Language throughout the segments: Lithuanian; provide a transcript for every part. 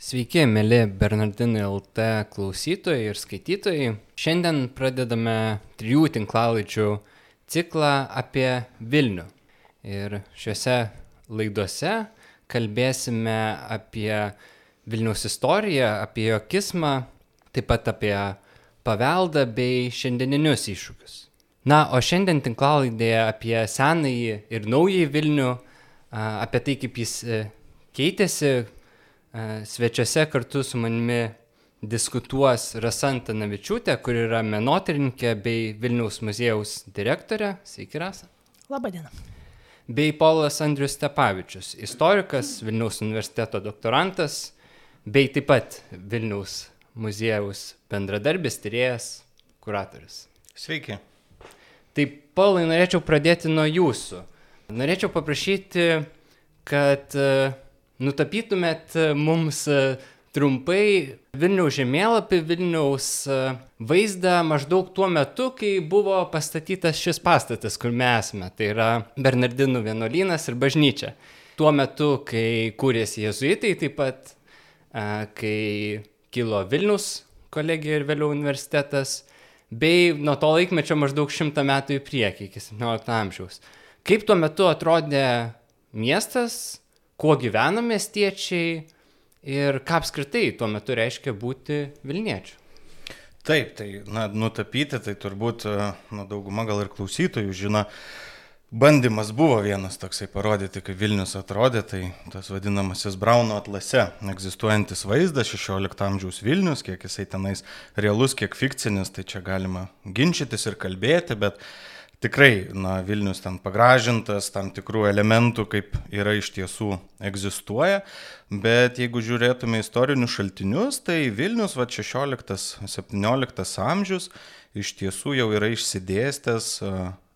Sveiki, mėly Bernardinai LT klausytojai ir skaitytojai. Šiandien pradedame trijų tinklalaidžių ciklą apie Vilnių. Ir šiuose laiduose kalbėsime apie Vilniaus istoriją, apie jo kismą, taip pat apie paveldą bei šiandieninius iššūkius. Na, o šiandien tinklalaidėje apie senąjį ir naująjį Vilnių, apie tai, kaip jis e, keitėsi, Svečiuose kartu su manimi diskutuos Rasanta Navičiūtė, kur yra menotyrininkė bei Vilniaus muziejaus direktorė. Sveiki, Rasa. Labadiena. Bei Polas Andrius Stepavičius, istorikas, Vilniaus universiteto doktorantas, bei taip pat Vilniaus muziejaus bendradarbis, tyrėjas, kuratorius. Sveiki. Tai, Paulai, norėčiau pradėti nuo jūsų. Norėčiau paprašyti, kad uh, nutapytumėt e, mums e, trumpai Vilniaus žemėlapį, Vilniaus e, vaizdą maždaug tuo metu, kai buvo pastatytas šis pastatas, kur mes esame. Tai yra Bernardinų vienuolynas ir bažnyčia. Tuo metu, kai kūrėsi jezuitai, taip pat, kai kilo Vilnius kolegija ir vėliau universitetas, bei nuo to laikmečio maždaug šimtą metų į priekį, iki 17 amžiaus. Kaip tuo metu atrodė miestas, kuo gyvena miestiečiai ir ką apskritai tuo metu reiškia būti Vilniečiu. Taip, tai na, nutapyti, tai turbūt na, dauguma gal ir klausytojų žino, bandymas buvo vienas toksai parodyti, kaip Vilnius atrodė, tai tas vadinamasis Brauno atlase egzistuojantis vaizdas 16 amžiaus Vilnius, kiek jisai tenais realus, kiek fikcinis, tai čia galima ginčytis ir kalbėti, bet uh, tikrai, na, Vilnius ten pagražintas, tam tikrų elementų, kaip yra iš tiesų egzistuoja, bet jeigu žiūrėtume istorinius šaltinius, tai Vilnius, va, 16-17 amžius iš tiesų jau yra išsidėstęs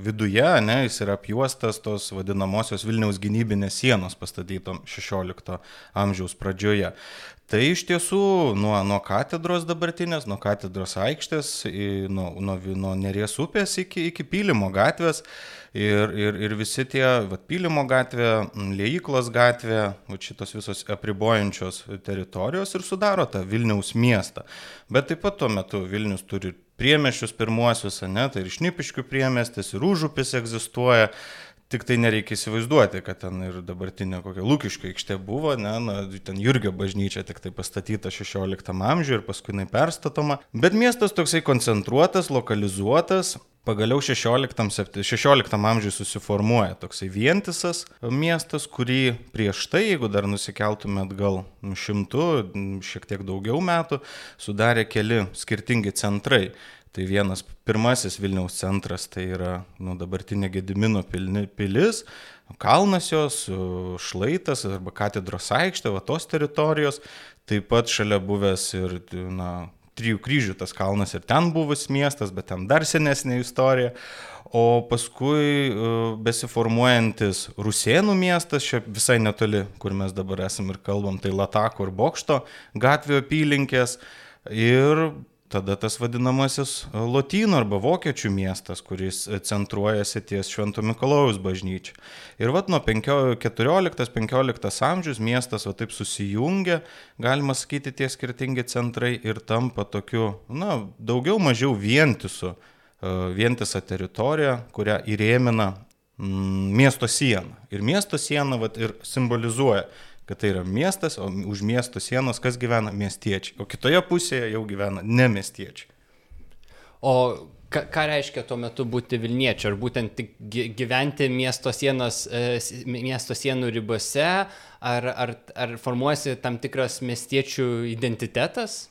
viduje, ne, jis yra apjuostas tos vadinamosios Vilniaus gynybinės sienos pastatytom 16 amžiaus pradžioje. Tai iš tiesų nuo, nuo katedros dabartinės, nuo katedros aikštės, nuo, nuo, nuo Neries upės iki, iki Pylimo gatvės ir, ir, ir visi tie, va, Pylimo gatvė, Liejyklos gatvė, va, šitos visos apribojančios teritorijos ir sudaro tą Vilniaus miestą. Bet taip pat tuo metu Vilnius turi priemešius pirmuosius, ne, tai ir Šnipiškių priemestis, ir Užupis egzistuoja. Tik tai nereikia įsivaizduoti, kad ten ir dabartinė kokia Lūkiška aikštė buvo, ne, na, ten Jurgio bažnyčia tik tai pastatyta 16 amžiuje ir paskui jinai perstatoma. Bet miestas toksai koncentruotas, lokalizuotas, pagaliau 16, 16 amžiuje susiformuoja toksai vientisas miestas, kurį prieš tai, jeigu dar nusikeltume atgal šimtų, šiek tiek daugiau metų, sudarė keli skirtingi centrai. Tai vienas pirmasis Vilniaus centras tai yra nu, dabartinė Gedimino pilis, kalnas jos, šlaitas arba katedros aikštė, va tos teritorijos, taip pat šalia buvęs ir na, trijų kryžių tas kalnas ir ten buvęs miestas, bet ten dar senesnė istorija. O paskui besiformuojantis Rusėnų miestas, čia visai netoli, kur mes dabar esame ir kalbam, tai Latako ir Bokšto gatvėjo apylinkės. Ir tada tas vadinamasis e, Lotynų arba Vokiečių miestas, kuris centruojasi ties Švento Mikalojaus bažnyčia. Ir vat nuo 14-15 amžius miestas va taip susijungia, galima sakyti, tie skirtingi centrai ir tampa tokiu, na, daugiau mažiau vientisu, e, vientisa teritorija, kurią įrėmina mm, miesto siena. Ir miesto siena vat ir simbolizuoja kad tai yra miestas, o už miesto sienos kas gyvena miestiečiai, o kitoje pusėje jau gyvena ne miestiečiai. O ką, ką reiškia tuo metu būti Vilniečiu? Ar būtent tik gyventi miesto, sienos, e, miesto sienų ribose, ar, ar, ar formuojasi tam tikras miestiečių identitetas?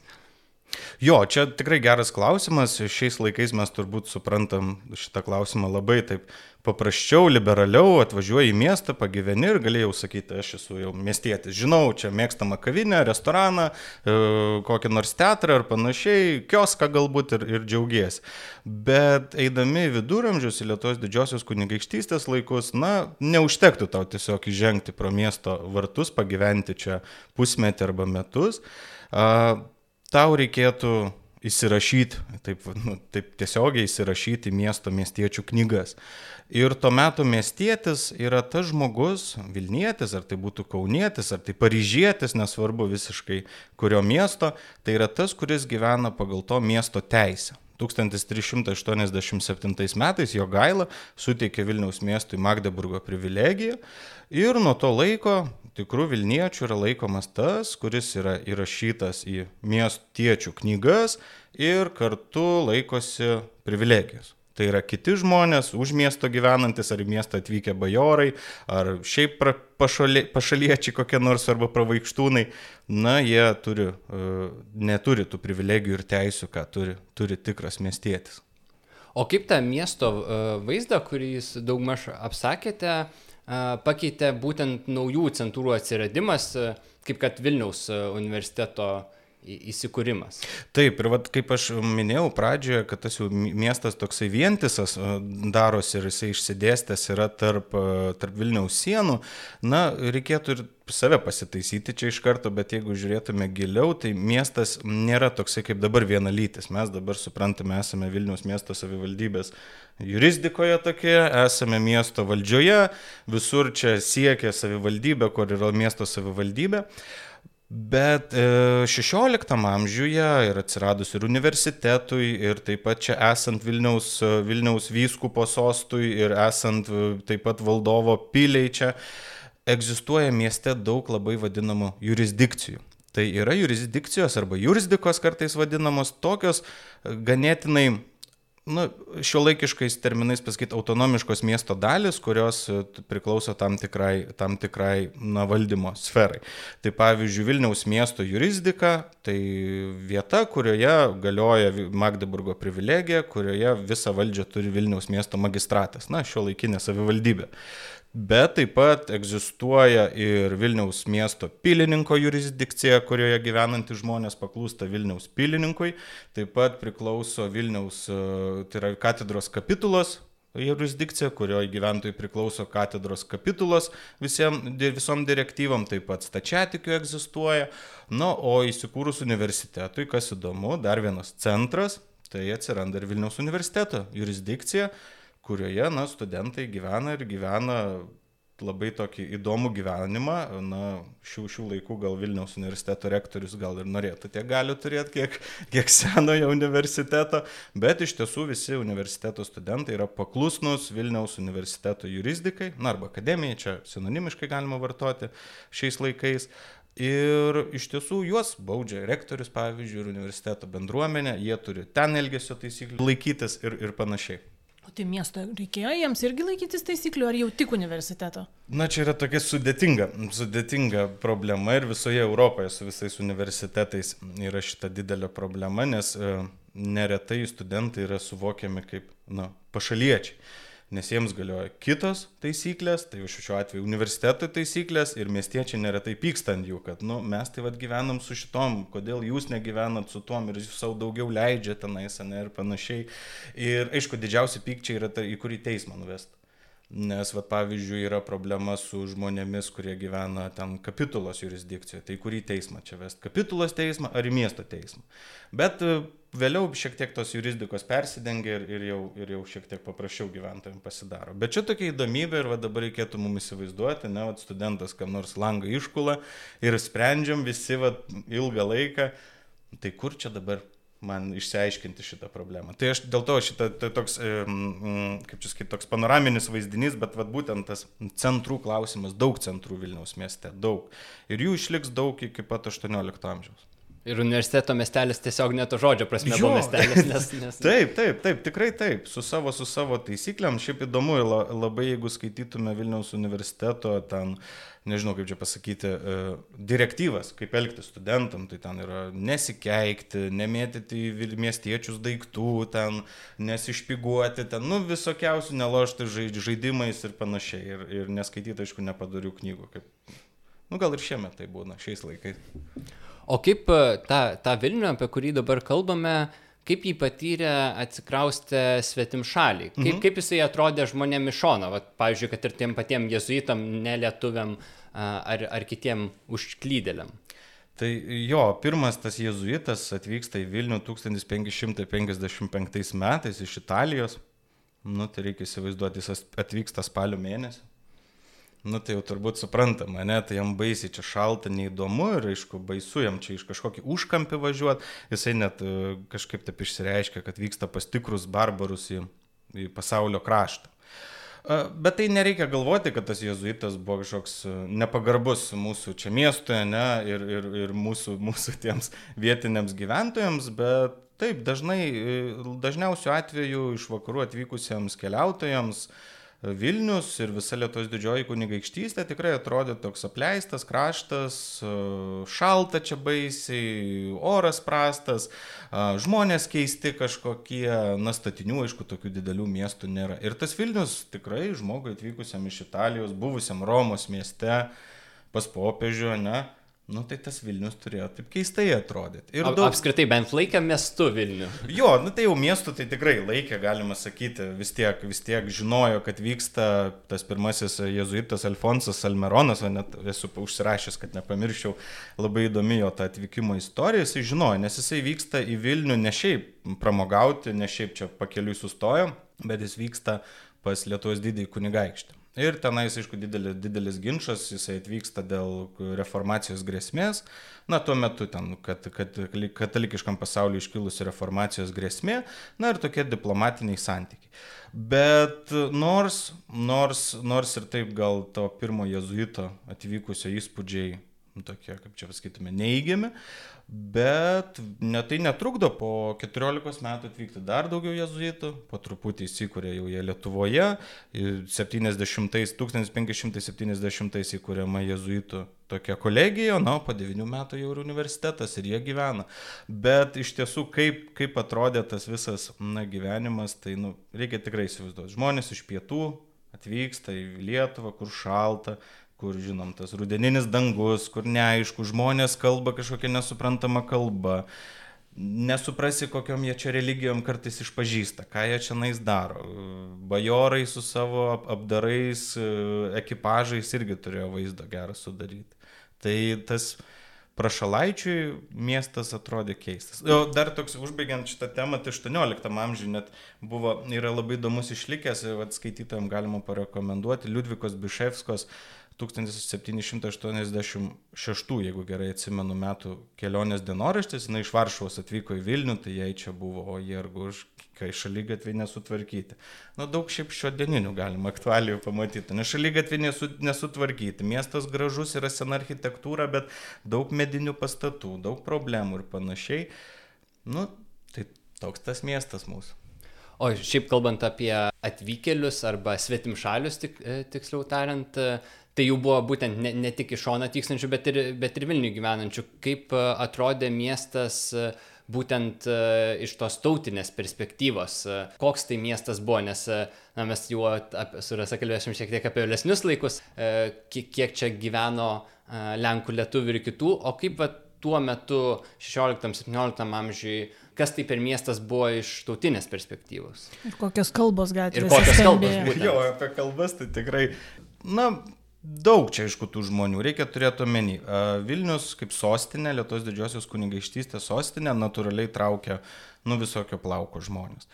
Jo, čia tikrai geras klausimas. Šiais laikais mes turbūt suprantam šitą klausimą labai taip paprasčiau, liberaliau, atvažiuoji į miestą, pagyveni ir galėjau sakyti, aš esu jau miestietis, žinau, čia mėgstamą kavinę, restoraną, e, kokį nors teatrą ar panašiai, kioską galbūt ir, ir džiaugiesi. Bet eidami viduramžius į Lietuvos didžiosios kunigaikštystės laikus, na, neužtektų tau tiesiog įžengti pro miesto vartus, pagyventi čia pusmetį arba metus. Tau reikėtų įsirašyti, taip, nu, taip tiesiogiai įsirašyti miesto miestiečių knygas. Ir tuo metu miestietis yra tas žmogus, Vilnietis, ar tai būtų Kaunietis, ar tai Paryžietis, nesvarbu visiškai kurio miesto, tai yra tas, kuris gyvena pagal to miesto teisę. 1387 metais jo gaila suteikė Vilniaus miestui Magdeburgo privilegiją ir nuo to laiko tikrų Vilniečių yra laikomas tas, kuris yra įrašytas į miestiečių knygas ir kartu laikosi privilegijos. Tai yra kiti žmonės, už miesto gyvenantis, ar į miestą atvykę bajorai, ar šiaip pašalie, pašaliečiai kokie nors arba pravaikštūnai, na, jie turi, uh, neturi tų privilegijų ir teisų, ką turi, turi tikras miestietis. O kaip tą miesto uh, vaizdą, kurį jūs daugmaž apsakėte, uh, pakeitė būtent naujų centrų atsiradimas, kaip kad Vilniaus universiteto įsikūrimas. Taip, ir vat, kaip aš minėjau pradžioje, kad tas jau miestas toksai vientisas darosi ir jisai išsidėstęs yra tarp, tarp Vilniaus sienų, na, reikėtų ir save pasitaisyti čia iš karto, bet jeigu žiūrėtume giliau, tai miestas nėra toksai kaip dabar vienalytis. Mes dabar suprantame, esame Vilniaus miesto savivaldybės jurisdikoje tokie, esame miesto valdžioje, visur čia siekia savivaldybė, kur yra miesto savivaldybė. Bet e, amžiuje ir atsiradus ir universitetui, ir taip pat čia esant Vilniaus, e, Vilniaus vyskupo sostui, ir esant e, taip pat valdovo piliai čia, egzistuoja mieste daug labai vadinamų jurisdikcijų. Tai yra jurisdikcijos arba jurisdikos kartais vadinamos tokios ganėtinai nu, šio laikiškais terminais pasakyti, autonomiškos miesto dalis, kurios e, priklauso tam tikrai, tam tikrai na, valdymo sferai. Tai pavyzdžiui, Vilniaus miesto jurisdika, tai vieta, kurioje galioja Magdeburgo privilegija, kurioje visą valdžią turi Vilniaus miesto magistratas, na, šio laikinė savivaldybė. Bet taip pat egzistuoja ir Vilniaus miesto pilininko jurisdikcija, kurioje gyvenantys žmonės paklūsta Vilniaus pilininkui. Taip pat priklauso Vilniaus, e, tai yra katedros kapitulos jurisdikcija, kurioje gyventojai priklauso katedros kapitulos visiem, visom direktyvom, taip pat stačiatikių egzistuoja. Na, o įsikūrus universitetui, kas įdomu, dar vienas centras, tai atsiranda ir Vilniaus universiteto jurisdikcija kurioje, na, studentai gyvena ir gyvena labai tokį įdomų gyvenimą. Na, šių, šių laikų gal Vilniaus universiteto rektorius gal ir norėtų tiek galių turėti, kiek, kiek senojo universiteto, bet iš tiesų visi universiteto studentai yra paklusnus Vilniaus universiteto jurisdikai, na arba akademijai, čia sinonimiškai galima vartoti šiais laikais. Ir iš tiesų juos baudžia rektorius, pavyzdžiui, ir universiteto bendruomenė, jie turi ten elgesio taisyklių laikytis ir, ir panašiai. O tai miesto reikėjo jiems irgi laikytis taisyklių, ar jau tik universiteto? Na, čia yra tokia sudėtinga, sudėtinga problema ir visoje Europoje su visais universitetais yra šita didelė problema, nes e, neretai studentai yra suvokiami kaip, na, pašaliečiai nes jiems galioja kitos taisyklės, tai šiuo atveju universiteto taisyklės ir miestiečiai neretai pyksta ant jų, kad, nu, mes tai vad gyvenam su šitom, kodėl jūs negyvenat su tom ir jūs savo daugiau leidžiate tenais, ne, ir panašiai. Ir aišku, didžiausi pykčiai yra tai, į kurį teismą nuvesti. Nes, va, pavyzdžiui, yra problema su žmonėmis, kurie gyvena ten kapitulos jurisdikcijoje. Tai kurį teismą čia vest? Kapitulos teismą ar į miesto teismą? Bet vėliau šiek tiek tos jurisdikos persidengia ir, ir, jau, ir jau šiek tiek paprasčiau gyventojams pasidaro. Bet čia tokia įdomybė ir va, dabar reikėtų mums įsivaizduoti, ne, va, studentas kam nors langą iškula ir sprendžiam visi va, ilgą laiką. Tai kur čia dabar man išsiaiškinti šitą problemą. Tai aš dėl to šitą tai toks, kaip čia sakyti, toks panoraminis vaizdinys, bet vat, būtent tas centrų klausimas, daug centrų Vilniaus mieste, daug. Ir jų išliks daug iki pat 18 amžiaus. Ir universiteto miestelis tiesiog neto žodžio prasme buvo miestelis. Nes, nes... taip, taip, taip, tikrai taip, su savo, su savo taisyklėm. Šiaip įdomu ir labai, jeigu skaitytume Vilniaus universiteto ten, nežinau kaip čia pasakyti, e, direktyvas, kaip elgtis studentam, tai ten yra nesikeikti, nemėtyti į miestiečius daiktų, ten nesišpiguoti, ten, nu, visokiausių nelošti žaidimais ir panašiai. Ir, ir neskaityti, aišku, nepadarių knygų. Kaip, nu, gal ir šiemet tai būna, šiais laikais. O kaip e, tą, tą Vilnių, apie kurį dabar kalbame, kaip jį patyrė atsikraustę svetim šaliai? Kaip, mhm. kaip jisai atrodė žmonėm iš šono, Vat, pavyzdžiui, kad ir tiem patiem jezuitam, nelietuviam ar, ar kitiem užklydėliam? Tai jo, pirmas tas jėzuitas atvyksta į Vilnių 1555 metais iš Italijos. Nu, tai reikia įsivaizduoti, jis atvyksta spalio mėnesį. Nu, tai jau turbūt suprantama, ne, tai jam baisiai čia šalta, neįdomu ir, aišku, baisu jam čia iš kažkokį užkampį važiuoti. Jisai net e, kažkaip taip išsireiškia, kad vyksta pas tikrus barbarus į, į pasaulio kraštą. Bet tai nereikia galvoti, kad tas jėzuitas buvo kažkoks nepagarbus mūsų čia miestoje ne, ir, ir, ir mūsų, mūsų tiems vietiniams gyventojams, bet taip, dažnai, dažniausiu atveju iš vakarų atvykusiems keliautojams uh, Vilnius ir visa Lietuvos didžioji kunigaikštystė tikrai atrodė toks apleistas kraštas, šalta čia baisiai, oras prastas, žmonės keisti kažkokie, na statinių, aišku, tokių didelių miestų nėra. Ir tas Vilnius tikrai žmogui atvykusiam iš Italijos, buvusiam Romos mieste, pas popiežių, ne, Nu tai tas Vilnius turėjo taip keistai atrodyti. Ir daug... Apskritai bent laikė miestu Vilnių. Jo, nu tai jau miestu tai tikrai laikė, galima sakyti, vis tiek, vis tiek žinojo, kad vyksta tas pirmasis jėzuitas Alfonsas Almeronas, net esu užsirašęs, kad nepamirščiau, labai įdomi jo ta atvykimo istorija, jisai žinojo, nes jisai vyksta į Vilnių ne šiaip pramogauti, ne šiaip čia pakeliui sustojo, bet jis vyksta pas Lietuvos didįjį kunigaikštį. Ir tenais, aišku, didelis, didelis ginčas, jisai atvyksta dėl reformacijos grėsmės. Na, tuo metu ten, kad, kad katalikiškam pasauliu iškilusi reformacijos grėsmė, na ir tokie diplomatiniai santykiai. Bet nors, nors, nors ir taip gal to pirmo jezuito atvykusio įspūdžiai, tokie, kaip čia pasakytume, neįgiami, Bet ne, tai netrukdo po 14 metų atvykti dar daugiau jezuitų, po truputį įsikūrė jau jie Lietuvoje, 70, 1570 įkūrėma jezuitų tokia kolegija, na, po 9 metų jau ir universitetas ir jie gyvena. Bet iš tiesų, kaip, kaip atrodė tas visas na, gyvenimas, tai nu, reikia tikrai įsivaizduoti. Žmonės iš pietų atvyksta į Lietuvą, kur šalta, kur, žinom, tas rudeninis dangus, kur neaišku, žmonės kalba kažkokia nesuprantama kalba, nesuprasi, kokiam jie čia religijom kartais išpažįsta, ką jie čia nais daro. Bajorai su savo apdarais, ekipažais irgi turėjo vaizdą gerą sudaryti. Tai tas prašalaičiui miestas atrodė keistas. O dar toks, užbaigiant šitą temą, tai 18 amžiuje net buvo, yra labai įdomus išlikęs, skaitytojams galima parekomenduoti, Liudvikos Biševskos 1786, jeigu gerai atsimenu, metų kelionės dienoraštis, jinai iš Varšuvos atvyko į Vilnių, tai jai čia buvo, o jie argu už kai šalygatvį nesutvarkyti. Na, daug šiaip šio dieninių galima aktualijų pamatyti. Nes šalygatvį nesu, nesutvarkyti. Miestas gražus yra sena architektūra, bet daug medinių pastatų, daug problemų ir panašiai. Nu, tai toks tas miestas mūsų. O šiaip kalbant apie atvykėlius arba svetimšalius, tik, e, tiksliau tariant, tai jų buvo būtent ne, ne tik iš šono atvykstančių, bet ir, bet ir Vilnių gyvenančių. Kaip e, atrodė miestas e, būtent e, iš tos tautinės perspektyvos, koks tai miestas buvo, nes na, mes jau su Rasa kalbėsim šiek tiek apie vėlesnius laikus, kiek, kiek čia gyveno Lenkų, Lietuvių ir kitų, o kaip va, tuo metu 16-17 amžiui kas tai per miestas buvo iš tautinės perspektyvos. Ir kokios kalbos gatvėse. Ir kokios kalbos buvo. Jo, apie kalbas tai tikrai, na, Daug čia, aišku, tų žmonių reikia turėti omeny. Vilnius kaip sostinė, Lietuvos didžiosios kunigaikštystės sostinė, natūraliai traukia nu visokio plauko žmonės.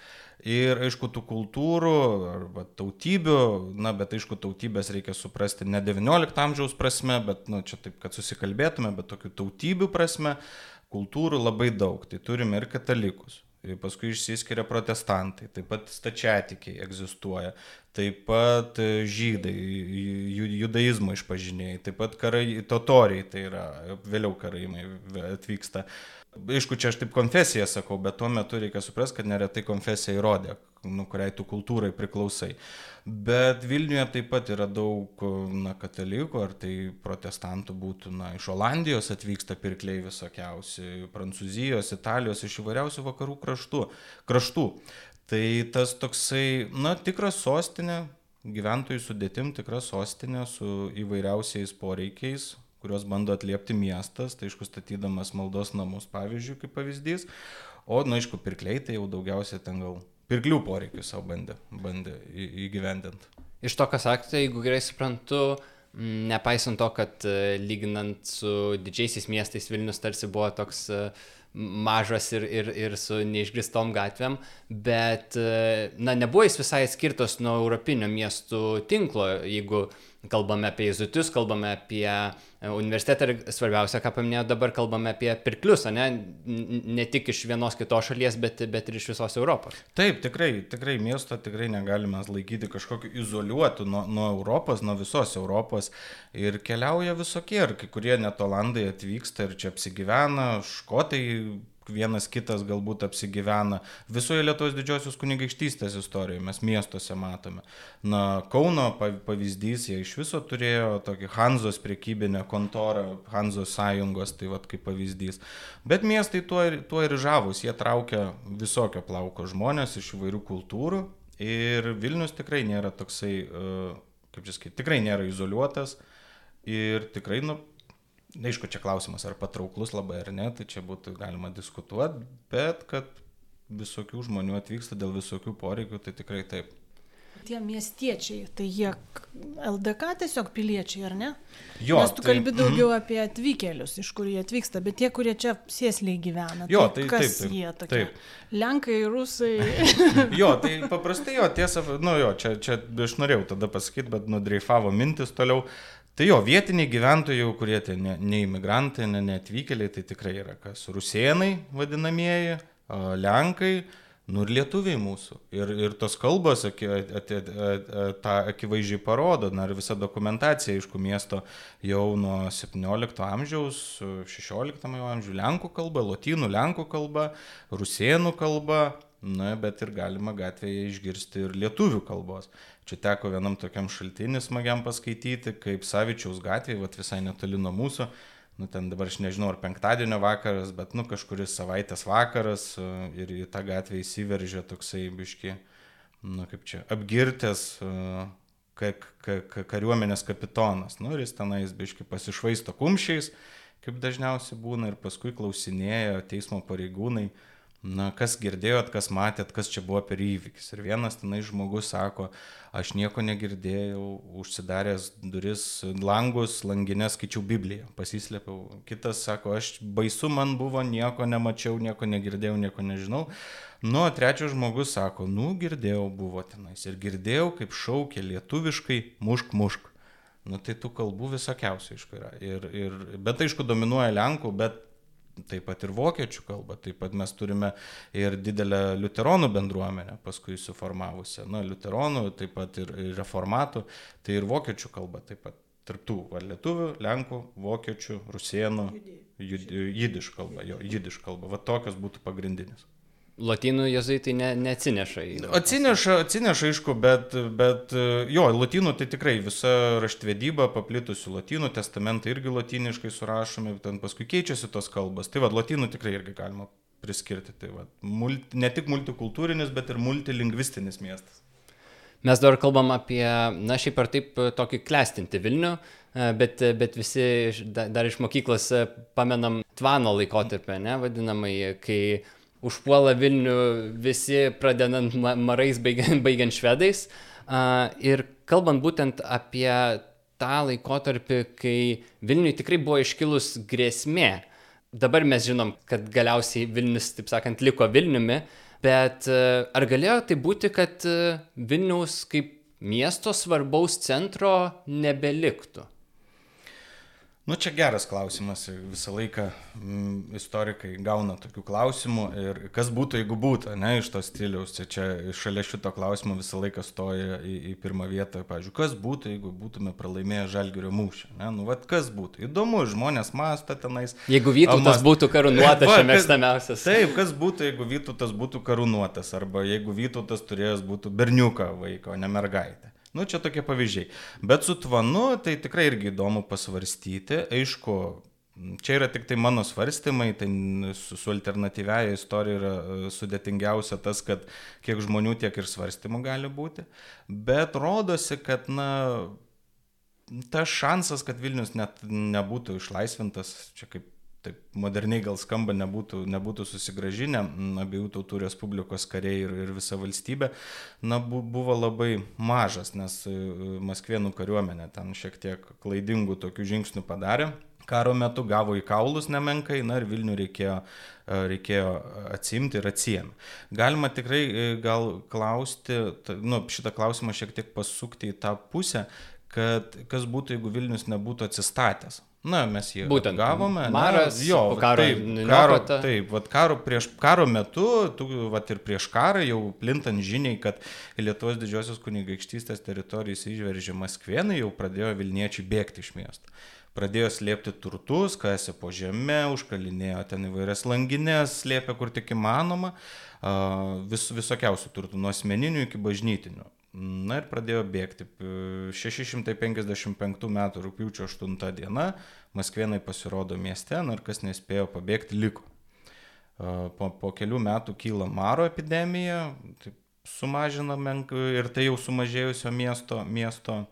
Ir aišku, tų kultūrų arba tautybių, na, bet aišku, tautybės reikia suprasti ne XIX amžiaus prasme, bet, na, čia taip, kad susikalbėtume, bet tokių tautybių prasme, kultūrų labai daug. Tai turime ir katalikus, paskui išsiskiria protestantai, taip pat stačiatikiai egzistuoja, taip pat e, žydai, judaizmo išpažinėjai, taip pat karai, totoriai, tai yra vėliau karaimai atvyksta. Aišku, čia aš taip konfesiją sakau, bet tuo metu reikia suprasti, kad neretai konfesija įrodė, nu, kuriai tu kultūrai priklausai. Bet Vilniuje taip pat yra daug na, katalikų, ar tai protestantų būtų, na, iš Olandijos atvyksta pirkliai visokiausi, Prancūzijos, Italijos, iš įvairiausių vakarų kraštų. kraštų. Tai tas toksai, na, tikras sostinė, gyventojų sudėtim tikra sostinė su įvairiausiais poreikiais, kuriuos bando atliepti miestas, tai aišku, statydamas maldos namus, pavyzdžiui, kaip pavyzdys, o, na, aišku, pirkliai tai jau daugiausiai ten gal pirklių poreikius savo bandė, bandė įgyvendinti. Iš to, ką sakote, jeigu gerai suprantu, nepaisant to, kad e, lyginant su didžiaisiais miestais Vilnius tarsi buvo toks e, mažas ir, ir, ir su neišgristom gatvėm, bet na, nebuvo jis visai skirtas nuo europinio miestų tinklo, jeigu kalbame apie izutus, kalbame apie universitetą ir svarbiausia, ką paminėjau, dabar kalbame apie pirklius, ne, ne tik iš vienos kitos šalies, bet, bet ir iš visos Europos. Taip, tikrai, tikrai miesto tikrai negalime laikyti kažkokiu izoliuotu nuo, nuo Europos, nuo visos Europos ir keliauja visokie, ir kai kurie net Olandai atvyksta ir čia apsigyvena, škotai vienas kitas galbūt apsigyvena. Visoje Lietuvos didžiosios kunigaikštystės istorijoje mes miestuose matome. Na, Kauno pavyzdys, jie iš viso turėjo tokį Hanzos priekybinę kontorą, Hanzos sąjungos, tai vad kaip pavyzdys. Bet miestai tuo ir, tuo ir žavus, jie traukia visokio plauko žmonės iš įvairių kultūrų ir Vilnius tikrai nėra toksai, e, kaip čia sakyti, tikrai nėra izoliuotas ir tikrai, nu, aišku, čia klausimas, ar patrauklus labai ar ne, tai čia būtų galima diskutuoti, bet kad visokių žmonių atvyksta dėl visokių poreikių, tai tikrai taip. Tie miestiečiai, tai jie LDK tiesiog piliečiai, ar ne? Jo. Nes tu tai, kalbi daugiau mm. apie atvykėlius, iš kur jie atvyksta, bet tie, kurie čia sėsliai gyvena. Jo, tai, tai kas taip, taip, jie tokie? Taip. Lenkai, rusai. jo, tai paprastai jo, tiesa, nu jo, čia, čia aš norėjau tada pasakyti, bet nudreifavo mintis toliau. Tai jo, vietiniai gyventojai, kurie tai ne, ne imigrantai, ne, ne atvykėliai, tai tikrai yra kas. Rusienai vadinamieji, Lenkai, nu ir lietuviai mūsų. Ir, ir tos kalbos aki, at, at, at, tą akivaizdžiai parodo, na ir visa dokumentacija, aišku, miesto jau nuo 17 amžiaus, 16 amžiaus, Lenkų kalba, Lotynų Lenkų kalba, Rusienų kalba, na, bet ir galima gatvėje išgirsti ir lietuvių kalbos. Čia teko vienam tokiam šaltinį smagiam paskaityti, kaip Savičiaus gatvėje, vat visai netoli nuo mūsų, nu ten dabar aš nežinau, ar penktadienio vakaras, bet nu kažkuris savaitės vakaras e, ir į tą gatvę įsiveržė toksai biški, nu kaip čia, apgirtęs e, ka, ka, ka, kariuomenės kapitonas. Nu ir jis tenais biški pasišvaisto kumščiais, kaip dažniausiai būna, ir paskui klausinėjo teismo pareigūnai, na, kas girdėjot, kas matėt, kas čia buvo per įvykis. Ir vienas tenai žmogus sako, aš nieko negirdėjau, užsidaręs duris, langus, langinę skaičiau Bibliją, pasislėpiau. Kitas sako, aš baisu man buvo, nieko nemačiau, nieko negirdėjau, nieko nežinau. Nu, trečias žmogus sako, nu, girdėjau, buvo tenais. Ir girdėjau, kaip šaukė lietuviškai, mušk, mušk. Nu, tai tų kalbų visokiausių, aišku, yra. Ir, ir, bet aišku, dominuoja Lenkų, bet taip pat ir vokiečių kalba, taip pat mes turime ir didelę liuteronų bendruomenę paskui suformavusią, na, liuteronų, taip pat ir reformatų, tai ir vokiečių kalba taip pat. Tarptų, va, lietuvių, lenkų, vokiečių, rusienų, jidiš kalba, jo, jidiš kalba, va tokios būtų pagrindinis. Latinų jezuitai ne, neatsineša į... Atsineša, atsineša, aišku, bet, bet jo, latinų tai tikrai visa raštvedyba paplitusi latinų, testamentai irgi latiniškai surašomi, ten paskui keičiasi tos kalbos. Tai vad, latinų tikrai irgi galima priskirti. Tai vad, multi, ne tik multikultūrinis, bet ir multilingvistinis miestas. Mes dabar kalbam apie, na šiaip ar taip, tokį klestinti Vilnių, bet, bet visi dar iš mokyklos pamenam Tvano laikotarpį, ne, vadinamai, kai užpuola Vilnių visi, pradedant marais, baigiant, baigiant švedais. Ir kalbant būtent apie tą laikotarpį, kai Vilniui tikrai buvo iškilus grėsmė. Dabar mes žinom, kad galiausiai Vilnius, taip sakant, liko Vilniumi, bet ar galėjo tai būti, kad Vilniaus kaip miesto svarbaus centro nebeliktų? Nu, čia geras klausimas. Visą laiką mm, istorikai gauna tokių klausimų. Ir kas būtų, jeigu būtų, ne, iš to stiliaus. Čia, čia šalia šito klausimo visą laiką stoja į, į pirmą vietą. Pavyzdžiui, kas būtų, jeigu būtume pralaimėję žalgerio mūšį. Ne, nu, vad kas būtų. Įdomu, žmonės mąsto tenais. Jeigu Vytautas būtų karūnuotas, čia mėgstamiausias. Taip, kas būtų, jeigu Vytautas būtų karūnuotas. Arba jeigu Vytautas turėjęs būtų berniuką vaiką, o ne mergaitę. Nu, čia tokie pavyzdžiai. Bet su tvanu tai tikrai irgi įdomu pasvarstyti. Aišku, čia yra tik tai mano svarstymai, tai su, su alternatyviaja istorija yra e, sudėtingiausia tas, kad kiek žmonių, tiek ir svarstymų gali būti. Bet rodosi, kad, na, tas šansas, kad Vilnius net nebūtų išlaisvintas, čia kaip taip moderniai gal skamba, nebūtų, nebūtų susigražinę, abiejų tautų Respublikos kariai ir, ir visa valstybė, na, bu, buvo labai mažas, nes e, Maskvienų kariuomenė ten šiek tiek klaidingų tokių žingsnių padarė karo metu gavo į kaulus nemenkai, na ir Vilnių reikėjo, e, reikėjo atsimti ir atsijėmė. Galima tikrai e, gal klausti, nu, šitą klausimą šiek tiek pasukti į tą pusę, kad kas būtų, jeigu Vilnius nebūtų atsistatęs. Na, mes jį Būtent gavome. Maras, na, jo, karo, taip, karo, taip, vat, karo, prieš, karo metu, tu, vat, ir prieš karą jau plintant žiniai, kad Lietuvos didžiosios kunigaikštystės teritorijas išveržė Maskvienai, jau pradėjo Vilniečiai bėgti iš miesto pradėjo slėpti turtus, kasė po žemę, užkalinėjo ten įvairias langinės, slėpė kur tik įmanoma, vis, visokiausių turtų, nuo asmeninių iki bažnytinių. Na ir pradėjo bėgti. 655 m. rūpiučio 8 diena Maskvienai pasirodo mieste, ir kas nespėjo pabėgti, liko. Po, po kelių metų kyla Maro epidemija, sumažina menk ir tai jau sumažėjusio miesto, miesto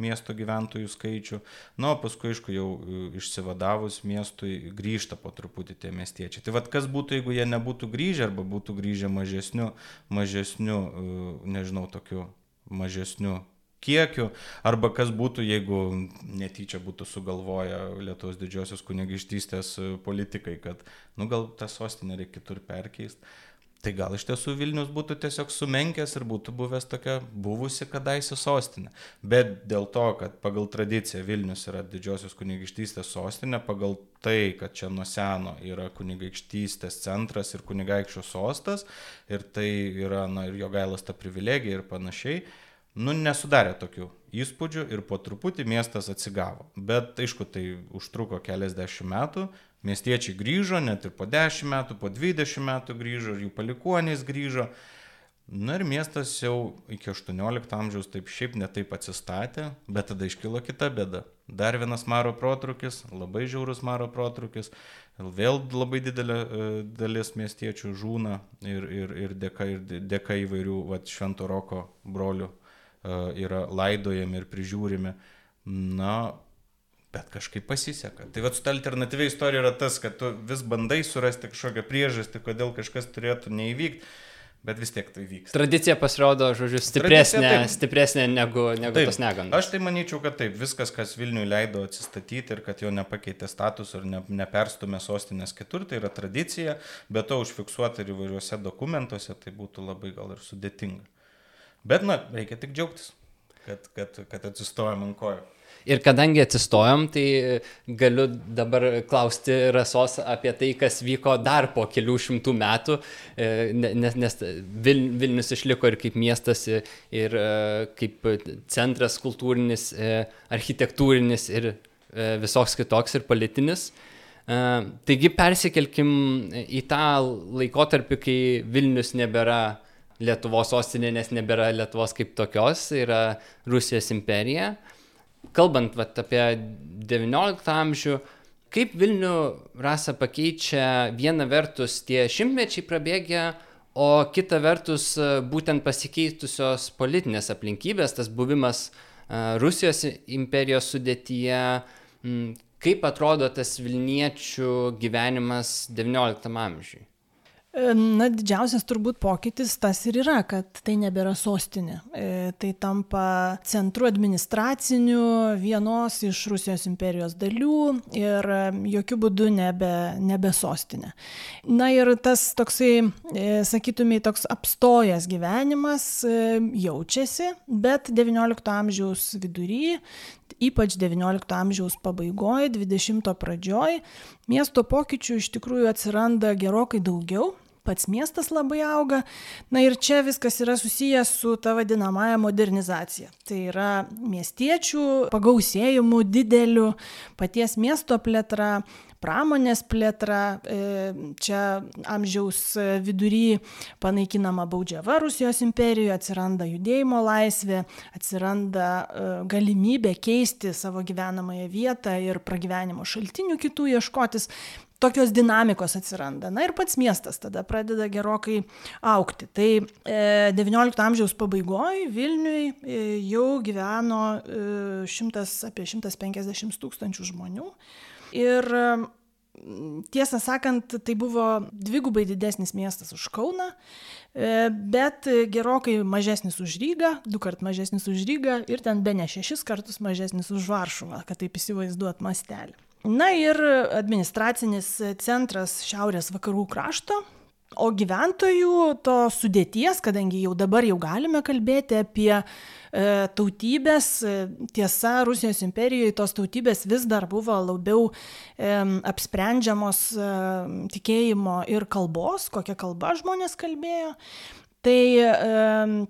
miesto gyventojų skaičių. Na, o paskui, aišku, jau e, išsivadavus miestui grįžta po truputį tie miestiečiai. Tai vad kas būtų, jeigu jie nebūtų grįžę arba būtų grįžę mažesniu, mažesniu, e, nežinau, tokiu mažesniu kiekiu, arba kas būtų, jeigu netyčia būtų sugalvoję Lietuvos didžiosios kunigaikštystės e, politikai, kad, nu, gal tą sostinę reikia kitur perkeisti. Tai gal iš tiesų Vilnius būtų tiesiog sumenkęs ir būtų buvęs tokia buvusi kadaise sostinė. Bet dėl to, kad pagal tradiciją Vilnius yra didžiosios kunigaikštystės sostinė, pagal tai, kad čia nuo seno yra kunigaikštystės centras ir kunigaikščio sostas, ir tai yra, na, ir jo gailas ta privilegija ir panašiai, nu, nesudarė tokių įspūdžių ir po truputį miestas atsigavo. Bet aišku, tai užtruko keliasdešimt metų, Miestiečiai grįžo, net ir po 10 metų, po 20 metų grįžo, ir jų palikuonys grįžo. Na ir miestas jau iki 18 amžiaus taip šiaip netaip atsistatė, bet tada iškilo kita bėda. Dar vienas maro protrukis, labai žiaurus maro protrukis, vėl labai didelė e, dalis miestiečių žūna ir, ir, ir, dėka, ir dėka įvairių vat, švento roko brolių e, yra laidojami ir prižiūrimi. Na, bet kažkaip pasiseka. Tai vad su ta alternatyvia istorija yra tas, kad tu vis bandai surasti kažkokią priežastį, kodėl kažkas turėtų neįvykti. Bet vis tiek tai vyksta. Tradicija pasirodo, žodžiu, stipresnė, stipresnė negu, negu taip, tos negandos. Aš tai manyčiau, kad taip, viskas, kas Vilniui leido atsistatyti ir kad jo nepakeitė status ir ne, neperstumė sostinės kitur, tai yra tradicija, bet to užfiksuota ir įvairiuose dokumentuose, tai būtų labai gal ir sudėtinga. Bet, na, reikia tik džiaugtis, kad, kad, kad atsistojom ant kojų. Ir kadangi atsistojom, tai galiu dabar klausti Rasos apie tai, kas vyko dar po kelių šimtų metų, e, nes, nes Vilnius išliko ir kaip miestas, ir e, kaip centras kultūrinis, e, architektūrinis ir visoks kitoks ir politinis. Taigi persikelkim į tą laikotarpį, kai Vilnius nebėra Lietuvos sostinė, nes nebėra Lietuvos kaip tokios, yra Rusijos imperija kalbant vat, apie XIX amžių, kaip Vilnių rasą pakeičia viena vertus tie šimtmečiai prabėgę, o kita vertus būtent pasikeitusios politinės aplinkybės, tas buvimas Rusijos imperijos sudėtyje, kaip atrodo tas Vilniečių gyvenimas XIX amžiui. Na, didžiausias turbūt pokytis tas ir yra, kad tai nebėra sostinė. E, tai tampa centru administraciniu vienos iš Rusijos imperijos dalių ir jokių būdų nebe, nebe sostinė. Na ir tas toksai, e, sakytumai, toks apstojęs gyvenimas e, jaučiasi, bet XIX amžiaus vidury ypač XIX amžiaus pabaigoje, XX pradžioj, miesto pokyčių iš tikrųjų atsiranda gerokai daugiau, pats miestas labai auga. Na ir čia viskas yra susijęs su ta vadinamąją modernizacija. Tai yra miestiečių pagausėjimu dideliu, paties miesto plėtra, pramonės plėtra, e, čia amžiaus vidury panaikinama baudžiava Rusijos imperijoje, atsiranda judėjimo laisvė, atsiranda e, galimybė keisti savo gyvenamąją vietą ir pragyvenimo šaltinių kitų ieškotis tokios dinamikos atsiranda. Na ir pats miestas tada pradeda gerokai aukti. Tai e, XIX amžiaus pabaigoje Vilniui e, jau gyveno e, šimtas, apie 150 tūkstančių žmonių. Ir e, tiesą sakant, tai buvo dvigubai didesnis miestas už Kauną, e, bet gerokai mažesnis už Rygą, du kart mažesnis už Rygą ir ten be ne šešis kartus mažesnis už Varšuvą, kad taip įsivaizduot mastelį. Na ir administracinis centras šiaurės vakarų krašto, o gyventojų to sudėties, kadangi jau dabar jau galime kalbėti apie e, tautybės, e, tiesa, Rusijos imperijoje tos tautybės vis dar buvo labiau e, apsprendžiamos e, tikėjimo ir kalbos, kokią kalbą žmonės kalbėjo. Tai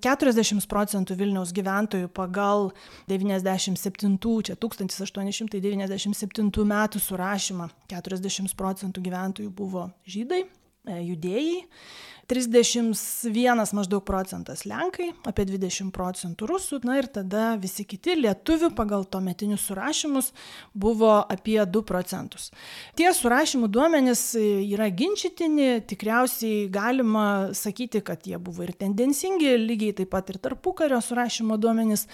40 procentų Vilniaus gyventojų pagal 97, čia 1897 metų surašymą, 40 procentų gyventojų buvo žydai, E, judėjai 31 maždaug procentas Lenkai, apie 20 procentų rusų, na ir tada visi kiti lietuvių pagal to metinius surašymus buvo apie 2 procentus. Tie surašymų duomenys yra ginčytini, tikriausiai galima sakyti, kad jie buvo ir tendencingi, lygiai taip pat ir tarpukario surašymo duomenys,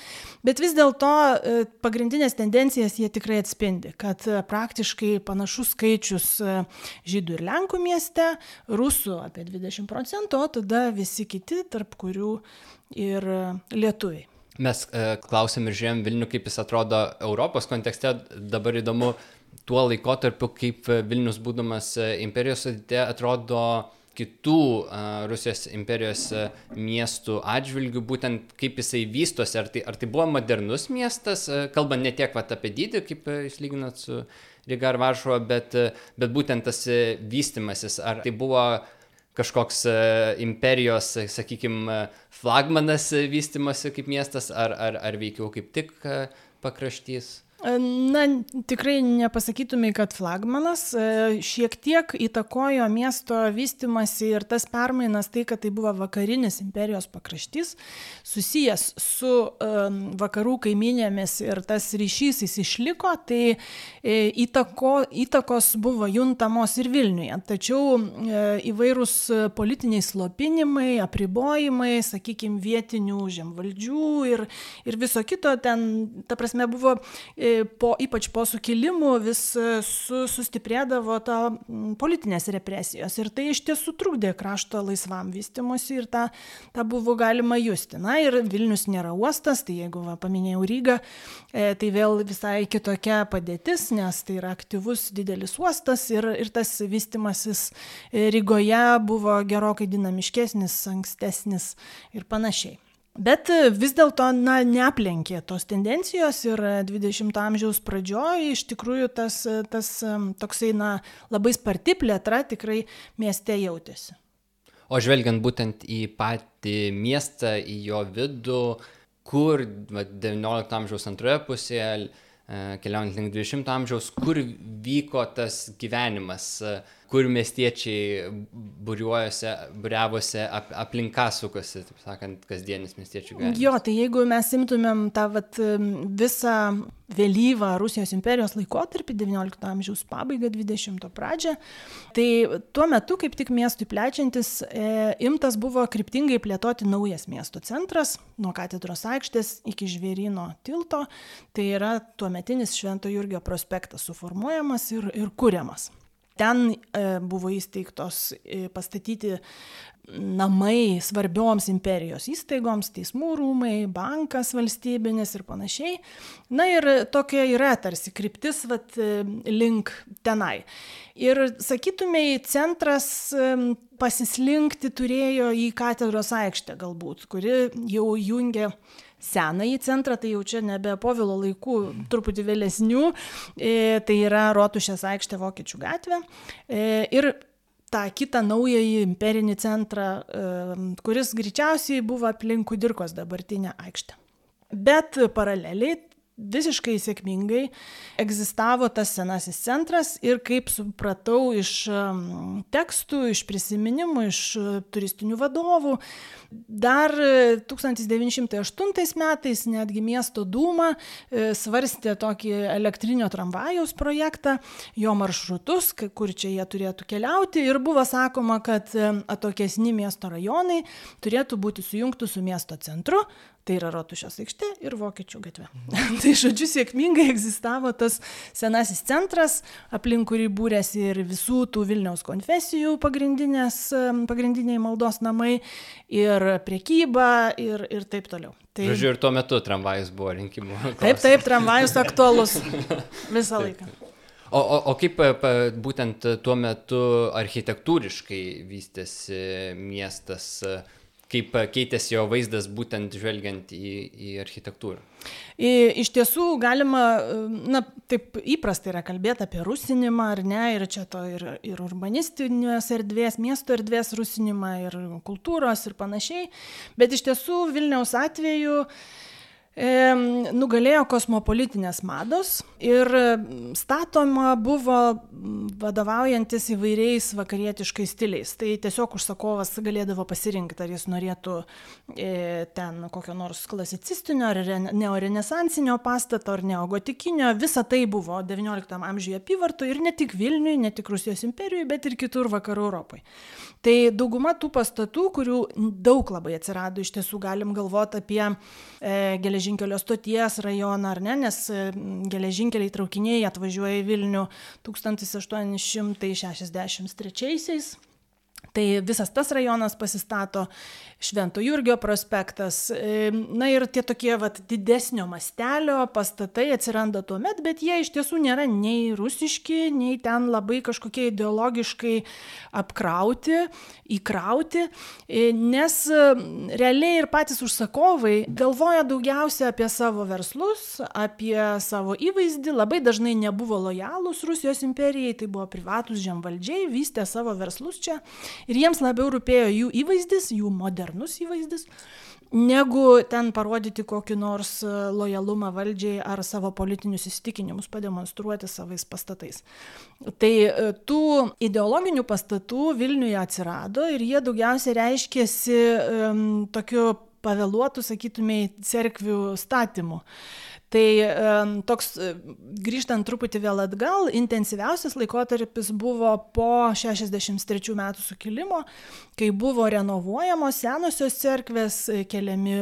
bet vis dėlto e, pagrindinės tendencijas jie tikrai atspindi, kad praktiškai panašus skaičius e, žydų ir lenkų mieste, rusų apie 20 procentų procentų, o tada visi kiti, tarp kurių ir lietuviai. Mes e, klausėm ir žiūrėjom Vilnių, kaip jis atrodo Europos kontekste. Dabar įdomu tuo laikotarpiu, kaip Vilnius būdamas e, imperijos sudėtė atrodo kitų uh, Rusijos imperijos miestų atžvilgių, būtent kaip jisai vystosi, ar tai, ar tai buvo modernus miestas, kalbant ne tiek vat, apie dydį, kaip jūs lyginat su Riga ar Varšuva, bet, bet būtent tas vystimasis, ar tai buvo kažkoks e, imperijos, sakykime, flagmanas vystimosi kaip miestas, ar, ar, ar veikiau kaip tik e, pakraštys? Na, tikrai nepasakytumai, kad flagmanas e, šiek tiek įtakojo miesto vystimasi ir tas permainas tai, kad tai buvo vakarinis imperijos pakraštys, susijęs su um, vakarų kaiminėmis ir tas ryšys jis išliko, tai e, įtako, įtakos buvo juntamos ir Vilniuje. Tačiau e, įvairūs politiniai slopinimai, apribojimai, sakykime, vietinių žemvaldžių ir, ir viso kito ten, ta prasme, buvo e, po, ypač po sukilimų vis e, su, sustiprėdavo ta politinės represijos ir tai iš tiesų trukdė krašto laisvam vystimusi ir tą, tą buvo galima justi. Na ir Vilnius nėra uostas, tai jeigu va, paminėjau Rygą, e, tai vėl visai kitokia padėtis, nes tai yra aktyvus didelis uostas ir, ir tas vystimasis e, Rygoje buvo gerokai dinamiškesnis, ankstesnis ir panašiai. Bet e, vis dėlto, na, neaplenkė tos tendencijos ir 20-ojo amžiaus pradžioje iš tikrųjų tas, e, tas e, toksai, na, labai sparti plėtra tikrai mieste jautėsi. O žvelgiant būtent į patį miestą, į jo vidų, kur va, 19 amžiaus antroje pusėje, keliaujant link 20 amžiaus, kur vyko tas gyvenimas, kur miestiečiai būriuojasi, būriavosi, ap, aplinka sukosi, taip sakant, kasdienis miestiečių gyvenimas. Jo, tai jeigu mes imtumėm tą vat, visą vėlyvą Rusijos imperijos laikotarpį, 19 amžiaus pabaigą, 20 pradžią, tai tuo metu, kaip tik miestui plečiantis, e, imtas buvo kryptingai plėtoti naujas miesto centras, nuo katedros aikštės iki žvėryno tilto, tai yra tuometinis Švento Jurgio prospektas suformuojamas ir, ir kuriamas. Ten e, buvo įsteigtos e, pastatyti namai svarbioms imperijos įstaigoms, teismų rūmai, bankas valstybinis ir panašiai. Na ir tokia yra tarsi kryptis vat, e, link tenai. Ir sakytumai, centras pasislinkti turėjo į katedros aikštę galbūt, kuri jau jungia senąjį centrą, tai jau čia nebe povilo laikų, truputį vėlesnių, e, tai yra Rotušės aikštė Vokiečių gatvė. E, ir tą kitą naująjį imperinį centrą, e, kuris greičiausiai buvo aplink Kudirkos dabartinę aikštę. Bet paraleliai visiškai sėkmingai egzistavo tas senasis centras ir kaip supratau iš tekstų, iš prisiminimų, iš turistinių vadovų, dar 1908 metais netgi miesto dūma e, svarstė tokį elektrinio tramvajaus projektą, jo maršrutus, kur čia jie turėtų keliauti ir buvo sakoma, kad atokesni miesto rajonai turėtų būti sujungti su miesto centru, Tai yra Rotušės aikštė ir Vokiečių gatvė. tai žodžiu, sėkmingai egzistavo tas senasis centras, aplink kurį būrėsi ir visų tų Vilniaus konfesijų pagrindiniai maldos namai, ir priekyba, ir, ir taip toliau. Tai... Žodžiu, ir tuo metu tramvajus buvo rinkimų. Klausimas. Taip, taip, tramvajus aktualus visą laiką. O, o, o kaip būtent tuo metu architektūriškai vystėsi miestas? Kaip keitėsi jo vaizdas būtent žvelgiant į, į architektūrą? Iš tiesų galima, na, taip įprasta yra kalbėti apie rusinimą, ar ne, ir čia to ir, ir urbanistinės erdvės, miesto erdvės rusinimą, ir kultūros ir panašiai, bet iš tiesų Vilniaus atveju nugalėjo kosmopolitinės mados ir statoma buvo vadovaujantis įvairiais vakarietiškais stiliais. Tai tiesiog užsakovas galėdavo pasirinkti, ar jis norėtų e, ten kokio nors klasicistinio, ar neorenesansinio pastato, ar neogotikinio. Visa tai buvo XIX amžiuje apyvartų ir ne tik Vilniui, ne tik Rusijos imperijoje, bet ir kitur vakarų Europoje. Tai dauguma tų pastatų, kurių daug labai atsirado, iš tiesų galim galvoti apie e, geležinkelio stoties rajoną, ar ne, nes e, geležinkeliai traukiniai atvažiuoja į Vilnių 1863-aisiais. Tai visas tas rajonas pasistato Švento Jurgio prospektas. Na ir tie tokie vat, didesnio mastelio pastatai atsiranda tuo met, bet jie iš tiesų nėra nei rusiški, nei ten labai kažkokie ideologiškai apkrauti, įkrauti, e, nes realiai ir patys užsakovai galvoja daugiausia apie savo verslus, apie savo įvaizdį, labai dažnai nebuvo lojalūs Rusijos imperijai, tai buvo privatus žemvaldžiai, vystė savo verslus čia ir jiems labiau rūpėjo jų įvaizdis, jų modernumas modernus įvaizdis, negu ten parodyti kokį nors e, lojalumą valdžiai ar savo politinius įsitikinimus pademonstruoti savais pastatais. Tai e, tų ideologinių pastatų Vilniuje atsirado ir jie daugiausiai reiškėsi um, tokiu pavėluotų, sakytumėj, cerkvių statymu. Tai toks, e, grįžtant truputį vėl atgal, intensyviausias laikotarpis buvo po 63 metų sukilimo, kai buvo renovuojamos senosios cerkvės, e, keliami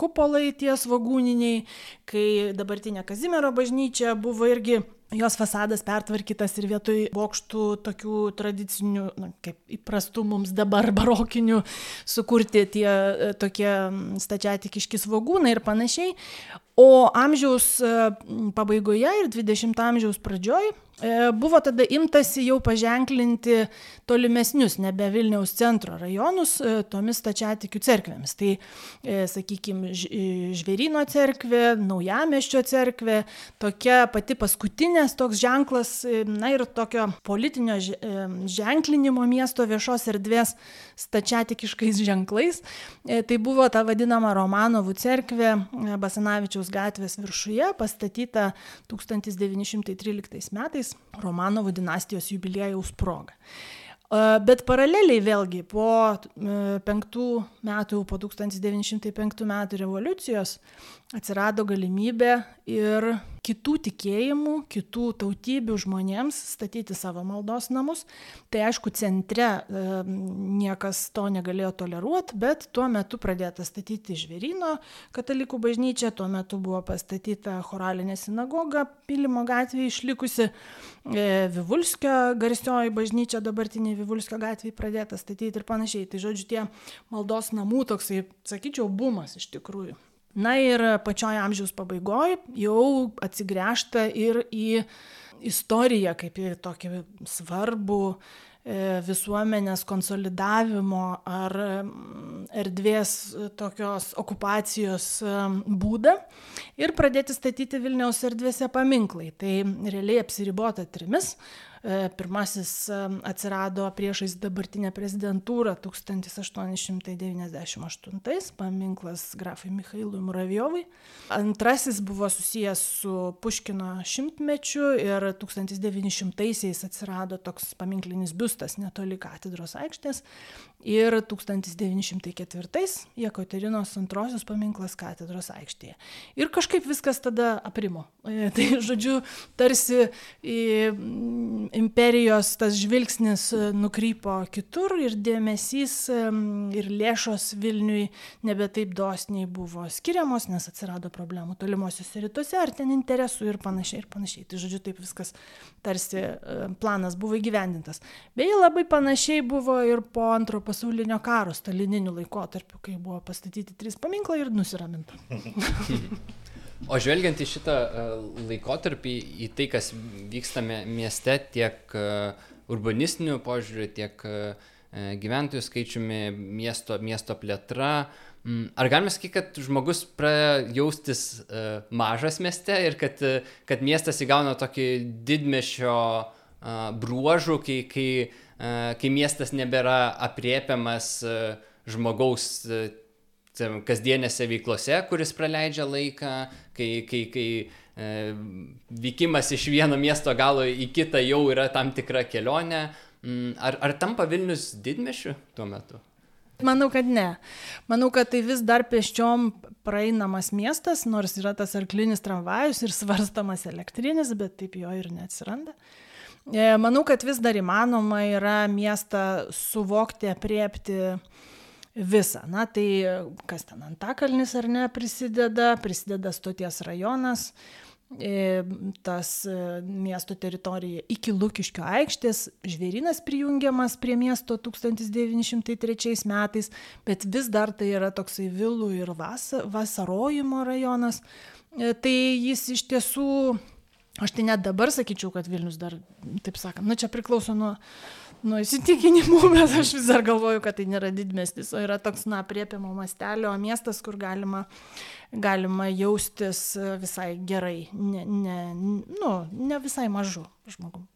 kupolai ties vagūniniai, kai dabartinė Kazimiero bažnyčia buvo irgi jos fasadas pertvarkytas ir vietoj bokštų tokių tradicinių, na, kaip įprastų mums dabar barokinių, sukurti tie e, tokie stačiatikiški svogūnai ir panašiai. O amžiaus e, pabaigoje ir 20 amžiaus pradžioj E, buvo tada imtasi jau paženklinti tolimesnius, nebe Vilniaus centro rajonus, e, tomis stačiatikių cerkvėmis. Tai, sakykime, Žverino cerkvė, Naujameščio cerkvė, tokia pati paskutinės toks ženklas, na ir tokio politinio ženklinimo miesto viešos erdvės stačiatikiškais ženklais. Tai buvo ta vadinama Romanovų cerkvė Basanavičiaus gatvės viršuje, pastatyta 1913 metais Romanovų dinastijos jubiliejaus proga. Bet paraleliai vėlgi po penktų metų, po 1905 metų revoliucijos atsirado galimybė ir kitų tikėjimų, kitų tautybių žmonėms statyti savo maldos namus. Tai aišku, centre e, niekas to negalėjo toleruoti, bet tuo metu pradėta statyti Žverino katalikų bažnyčia, tuo metu buvo pastatyta choralinė sinagoga, Pilimo gatvėje išlikusi, e, Vivulskio garsioji bažnyčia, dabartinė Vivulskio gatvėje pradėta statyti ir panašiai. Tai žodžiu, tie maldos namų toksai, sakyčiau, bumas iš tikrųjų. Na ir pačioje amžiaus pabaigoje jau atsigręžta ir į istoriją kaip į tokį svarbų e, visuomenės konsolidavimo ar erdvės tokios okupacijos e, būdą ir pradėti statyti Vilniaus erdvėse paminklai. Tai realiai apsiribota trimis pirmasis e, atsirado priešais dabartinę prezidentūrą 1898, paminklas grafui Mikhailui Muravjovui. Antrasis buvo susijęs su Puškino šimtmečiu ir 1900-aisiais atsirado toks paminklinis biustas netoli katedros aikštės. Ir 1904 Jekaterinos antrosios paminklas katedros aikštėje. Ir kažkaip viskas tada aprimo. E, tai žodžiu, tarsi imperijos tas žvilgsnis e, nukrypo kitur ir dėmesys ir lėšos Vilniui nebe taip dosniai buvo skiriamos, nes atsirado problemų tolimuosiuose rytuose, ar ten interesų ir panašiai ir panašiai. Tai žodžiu, taip viskas tarsi planas buvo įgyvendintas. Beje, labai panašiai buvo ir po antro pasaulinio karo stalininiu laikotarpiu, kai buvo pastatyti trys paminklai ir nusiraminta. O žvelgiant į šitą e, laikotarpį, į tai, kas vyksta mieste tiek e, urbanistiniu požiūriu, tiek e, gyventojų skaičiumi, miesto, miesto plėtra, Ar galime sakyti, kad žmogus pradeda jaustis mažas mieste ir kad, kad miestas įgauna tokį didmešio bruožų, kai, kai, kai miestas nebėra apriepiamas žmogaus uh, kasdienėse veiklose, kuris praleidžia laiką, kai, kai, kai e, vykimas iš vieno miesto galo į kitą jau yra tam tikra kelionė. Mm, ar, ar tampa Vilnius didmešiu tuo metu? Manau, kad ne. Manau, kad tai vis dar pėsčiom praeinamas miestas, nors yra tas arklinis tramvajus ir svarstamas elektrinis, bet taip jo ir neatsiranda. E, manau, kad vis dar įmanoma yra miestą suvokti, apriepti visą. Na tai kas ten Antakalnis ar ne prisideda, prisideda stoties rajonas, e, tas e, miesto teritorija iki Lukiškio aikštės, žvėrinas prijungiamas prie miesto 1903 metais, bet vis dar tai yra toksai vilų ir vas, vasarojimo rajonas. E, tai jis iš tiesų, aš tai net dabar sakyčiau, kad Vilnius dar, taip sakant, na čia priklauso nuo nuo įsitikinimų, bet aš vis dar galvoju, kad tai nėra didmestis, o yra toks, na, priepiamo mastelio miestas, kur galima, galima jaustis visai gerai, ne, ne, nu, ne visai mažu žmogum.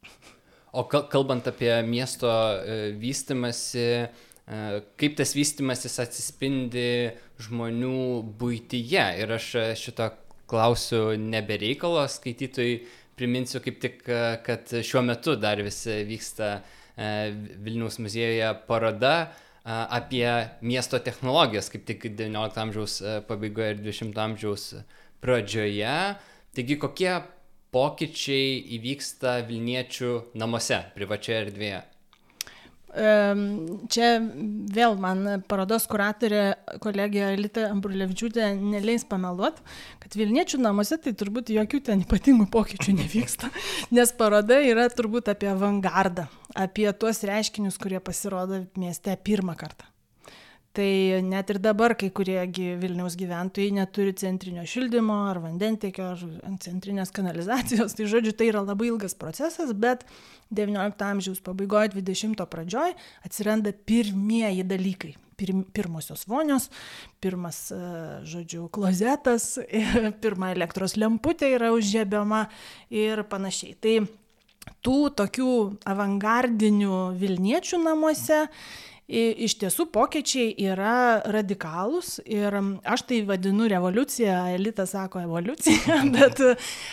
O kalbant apie miesto e, vystimasi, e, kaip tas vystimasis atsispindi žmonių būtyje. Ir aš šito klausiu nebereikalo skaitytojui, priminsiu kaip tik, e, kad šiuo metu dar vis vyksta uh, E, Vilniaus muziejuje paroda e, apie miesto technologijas, kaip tik XIX amžiaus e, pabaigoje ir XX amžiaus pradžioje. Taigi kokie pokyčiai įvyksta Vilniečių namuose, privačioje erdvėje? Čia vėl man parodos kuratorė kolegija Alita Ambrulevičiūtė neleis pameluot, kad Vilniečių namuose tai turbūt jokių ten ypatingų pokyčių nevyksta, nes paroda yra turbūt apie avangardą, apie tuos reiškinius, kurie pasirodo mieste pirmą kartą. Tai net ir dabar kai kurie Vilniaus gyventojai neturi centrinio šildymo ar vandentiekio ar centrinės kanalizacijos. Tai žodžiu, tai yra labai ilgas procesas, bet XIX amžiaus pabaigoje, XX pradžioje atsiranda pirmieji dalykai. Pirm, pirmosios vonios, pirmas, e, žodžiu, klozetas, pirma elektros lemputė yra užžiebiama ir panašiai. Tai tų tokių avangardinių Vilniečių namuose iš tiesų pokyčiai yra radikalūs ir aš tai vadinu revoliucija, elitas sako evoliucija, bet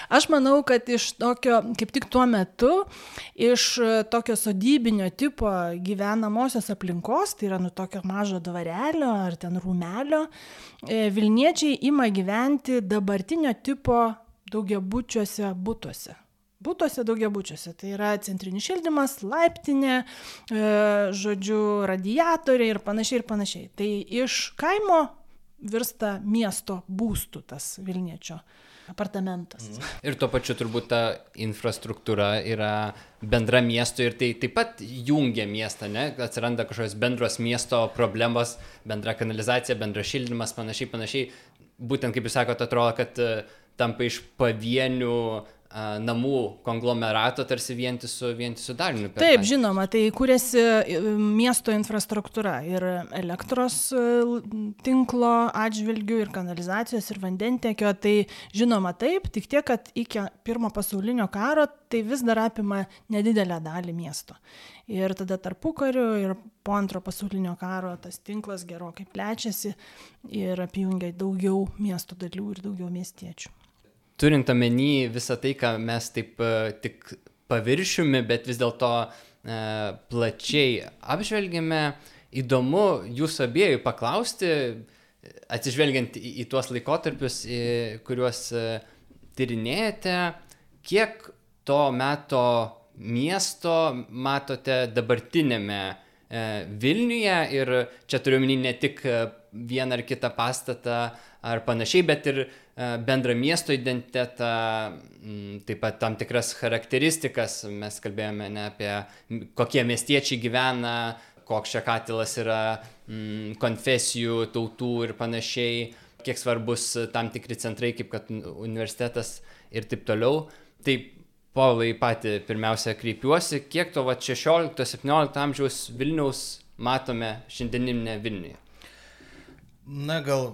aš manau, kad iš tokio, kaip tik tuo metu, iš tokio sodybinio tipo gyvenamosios aplinkos, tai yra nu tokio mažo dvarelio ar ten rūmelio, e, Vilniečiai ima gyventi dabartinio tipo daugiabučiuose būtuose būtuose daugiabučiuose. Tai yra centrinis šildymas, laiptinė, e, žodžiu, radiatoriai ir panašiai ir panašiai. Tai iš kaimo virsta miesto būstų tas Vilniečio apartamentas. Mhm. Ir tuo pačiu turbūt ta infrastruktūra yra bendra miesto ir tai taip pat jungia miestą, ne? Atsiranda kažkokios bendros miesto problemos, bendra kanalizacija, bendras šildymas, panašiai, panašiai. Būtent kaip jūs sakote, atrodo, kad e, tampa iš pavienių namų konglomerato tarsi vientisu, vientisu dariniu. Taip, tą. žinoma, tai kūrėsi e, miesto infrastruktūra ir elektros e, tinklo atžvilgių, ir kanalizacijos, ir vandentiekio. Tai žinoma taip, tik tiek, kad iki pirmo pasaulinio karo tai vis dar apima nedidelę dalį miesto. Ir tada tarpu kariu ir po antro pasaulinio karo tas tinklas gerokai plečiasi ir apjungia daugiau miesto dalių ir daugiau miestiečių turint omeny visą tai, ką mes taip e, tik paviršiumi, bet vis dėlto e, plačiai apžvelgėme, įdomu jūsų abiejų paklausti, atsižvelgiant į, į tuos laikotarpius, į, kuriuos e, tyrinėjate, kiek to meto miesto matote dabartinėme Vilniuje ir čia turiu minį ne tik vieną ar kitą pastatą ar panašiai, bet ir bendrą miesto identitetą, taip pat tam tikras charakteristikas. Mes kalbėjome ne apie kokie miestiečiai gyvena, koks čia katilas yra konfesijų, tautų ir panašiai, kiek svarbus tam tikri centrai, kaip kad universitetas ir taip toliau. Taip, Paulai pati pirmiausia kreipiuosi, kiek to 16-17 amžiaus Vilniaus matome šiandieninė Vilniuje? Na, gal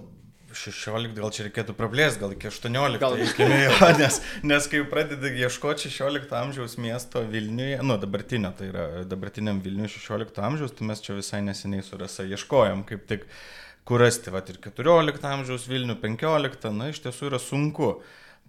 16, gal čia reikėtų praplėsti, gal iki 18. Gal iki jo, nes, nes kai pradedi ieškoti 16 amžiaus miesto Vilniuje, nu dabartinio, tai yra dabartiniam Vilniuje 16 amžiaus, tai mes čia visai neseniai su Rasa ieškojom, kaip tik kur rasti, va ir 14 amžiaus Vilnių, 15, na iš tiesų yra sunku.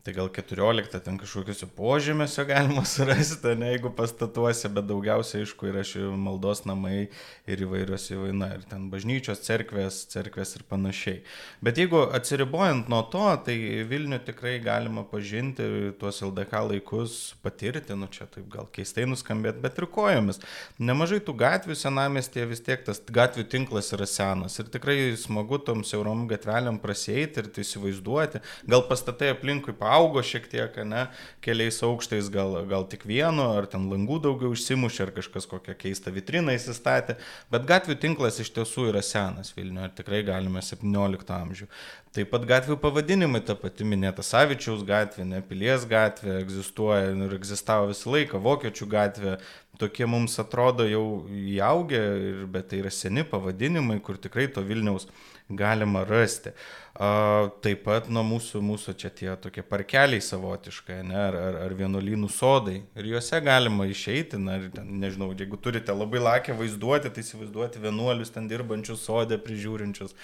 Tai gal 14 ten kažkokiuose požemėse galima surasti, ne jeigu pastatuose, bet daugiausiai, aišku, yra šie maldos namai ir įvairios įvaina, ir ten bažnyčios, cerkvės, cerkvės ir panašiai. Bet jeigu atsiribojant nuo to, tai Vilnių tikrai galima pažinti tuos LDK laikus, patirti, nu čia taip gal keistai nuskambėt, bet ir kojomis. Nemažai tų gatvių senamestėje vis tiek tas gatvių tinklas yra senas ir tikrai smagu tom siaurom gatvelėm prasėti ir tai įsivaizduoti. Gal pastatai aplinkui paaugo paaugo šiek tiek, ne, keliais aukštais, gal, gal tik vienu, ar ten langų daugiau išsimušė, ar kažkas kokią keistą vitriną įsistatė, bet gatvių tinklas iš tiesų yra senas Vilniuje ir tikrai galime 17 amžių. Taip pat gatvių pavadinimai, ta pati minėta Savičiaus gatvė, ne Pilies gatvė, egzistuoja ir egzistavo visą laiką, Vokiečių gatvė, tokie mums atrodo jau įaugę, bet tai yra seni pavadinimai, kur tikrai to Vilniaus galima rasti. A, taip pat nuo mūsų, mūsų čia tie tokie parkeliai savotiškai, ne, ar, ar, ar vienuolynų sodai. Ir juose galima išeiti, na, ir, nežinau, jeigu turite labai lakę vaizduoti, tai įsivaizduoti vienuolius ten dirbančius sodė, prižiūrinčius,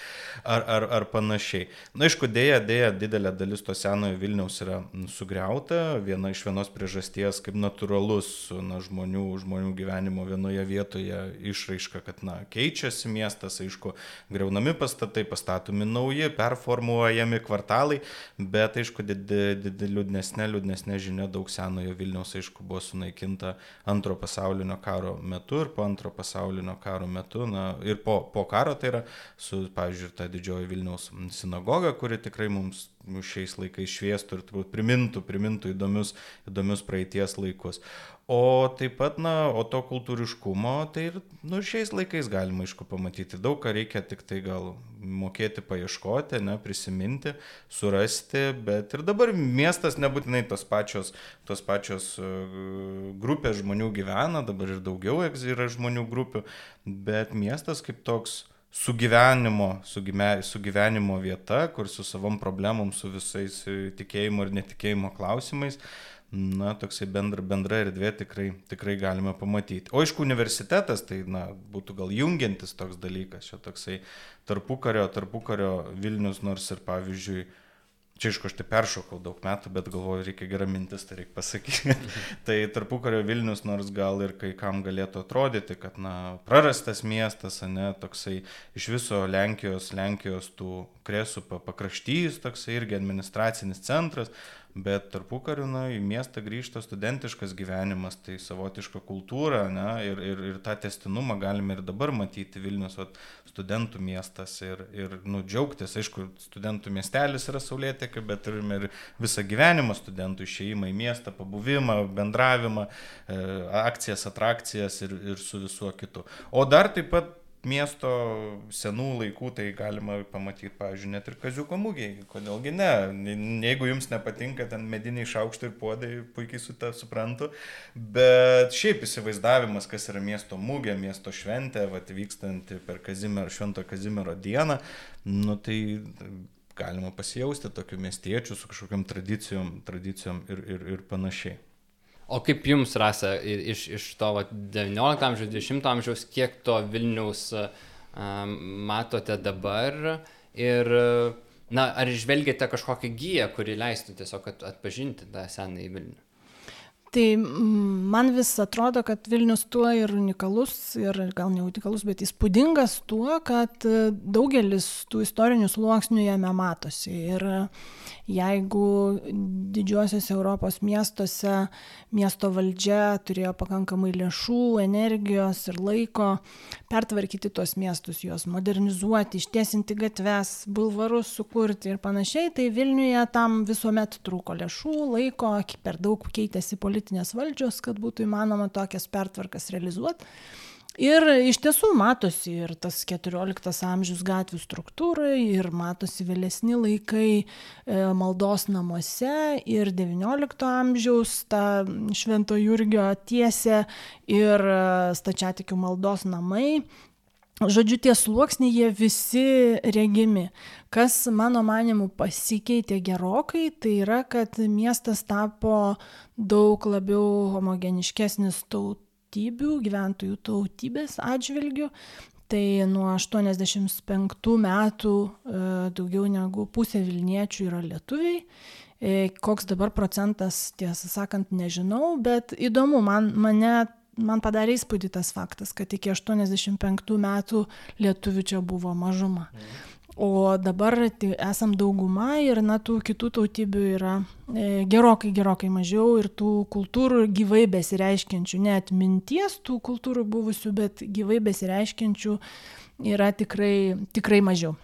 ar, ar, ar panašiai. Na, aišku, dėja, dėja, didelė dalis to senojo Vilniaus yra sugriauta, viena iš vienos priežasties, kaip natūralus na, žmonių, žmonių gyvenimo vienoje vietoje išraiška, kad, na, keičiasi miestas, aišku, greunami pastatai, pastatomi nauji, performuojami formuojami kvartalai, bet aišku, liūdnesnė, liūdnesnė žinia daug senojo Vilniaus, aišku, buvo sunaikinta antro pasaulinio karo metu ir po antro pasaulinio karo metu, na ir po, po karo tai yra su, pavyzdžiui, ta didžioji Vilniaus sinagoga, kuri tikrai mums šiais laikais šviestų ir turbūt primintų, primintų įdomius, įdomius praeities laikus. O taip pat, na, o to kultūriškumo, tai ir, nu, šiais laikais galima, aišku, pamatyti daug, ką reikia tik tai gal mokėti paieškoti, ne, prisiminti, surasti, bet ir dabar miestas nebūtinai tos pačios, tos pačios uh, grupės žmonių gyvena, dabar ir daugiau yra žmonių grupių, bet miestas kaip toks sugyvenimo, sugyme, sugyvenimo vieta, kur su savom problemom, su visais tikėjimo ir netikėjimo klausimais, na, toksai bendra, bendra erdvė tikrai, tikrai galime pamatyti. O aišku, universitetas tai, na, būtų gal jungiantis toks dalykas, čia toksai tarpukario, tarpukario Vilnius, nors ir pavyzdžiui, Čia iš ko aš tai peršokau daug metų, bet galvoju, reikia gera mintis, tai reikia pasakyti. tai tarpukario Vilnius, nors gal ir kai kam galėtų atrodyti, kad, na, prarastas miestas, ne, toksai iš viso Lenkijos, Lenkijos tų kresų pakraštys, toksai irgi administracinis centras, bet tarpukariu, na, į miestą grįžta studentiškas gyvenimas, tai savotiška kultūra, ne, ir, ir, ir tą testinumą galime ir dabar matyti Vilnius, vat, studentų miestas ir, ir nu, džiaugtis, aišku, studentų miestelis yra saulėtekė, bet turime ir visą gyvenimą studentų išėjimą į miestą, pabuvimą, bendravimą, e, akcijas, atrakcijas ir, ir su visuo kitu. O dar taip pat miesto senų laikų tai galima pamatyti, pavyzdžiui, net ir kaziuko mūgiai. Kodėlgi ne? Jeigu jums nepatinka ten mediniai šaukštai ir podai, puikiai su tą suprantu. Bet šiaip įsivaizdavimas, kas yra miesto mūgė, miesto šventė, vat, vykstanti per Kazimiero, Švento Kazimiero dieną, nu tai galima pasijausti tokiu miestiečiu su kažkokiam tradicijom, tradicijom ir, ir, ir panašiai. O kaip jums, Rasa, iš, iš to va, 19 amžiaus, 20 amžiaus, kiek to Vilniaus um, matote dabar ir, na, ar išvelgiate kažkokią gyją, kuri leistų tiesiog at, atpažinti tą senąjį Vilnių? Tai man vis atrodo, kad Vilnius tuo ir unikalus, ir gal ne unikalus, bet įspūdingas tuo, kad e, daugelis tų istorinių sluoksnių jame matosi. Ir jeigu didžiuosiuose Europos miestuose miesto valdžia turėjo pakankamai lėšų, energijos ir laiko pertvarkyti tuos miestus, juos modernizuoti, ištiesinti gatves, bulvarus sukurti ir panašiai, tai Vilniuje tam visuomet trūko lėšų, laiko, per daug keitėsi politinės valdžios, kad būtų įmanoma tokias pertvarkas realizuoti. Ir iš tiesų matosi ir tas 14 amžius gatvių struktūra, ir matosi vėlesni laikai e, maldos namuose, ir 19 amžiaus ta Švento Jurgio tiesė ir e, stačiatikių maldos namai. Žodžiu, tie sluoksniai jie visi regimi. Kas mano manimu pasikeitė gerokai, tai yra, kad miestas tapo daug labiau homogeniškesnis tautybių, gyventojų tautybės atžvilgių. Tai nuo 85 metų e, daugiau negu pusė Vilniečių yra lietuviai. E, koks dabar procentas, tiesą sakant, nežinau, bet įdomu, man, mane, man padarė įspūdį tas faktas, kad iki 85 metų lietuvių čia buvo mažuma. O dabar tai esam dauguma ir na tų kitų tautybių yra e, gerokai, gerokai mažiau ir tų kultūrų gyvai besireiškiančių, net minties tų kultūrų buvusių, bet gyvai besireiškiančių yra tikrai, tikrai mažiau.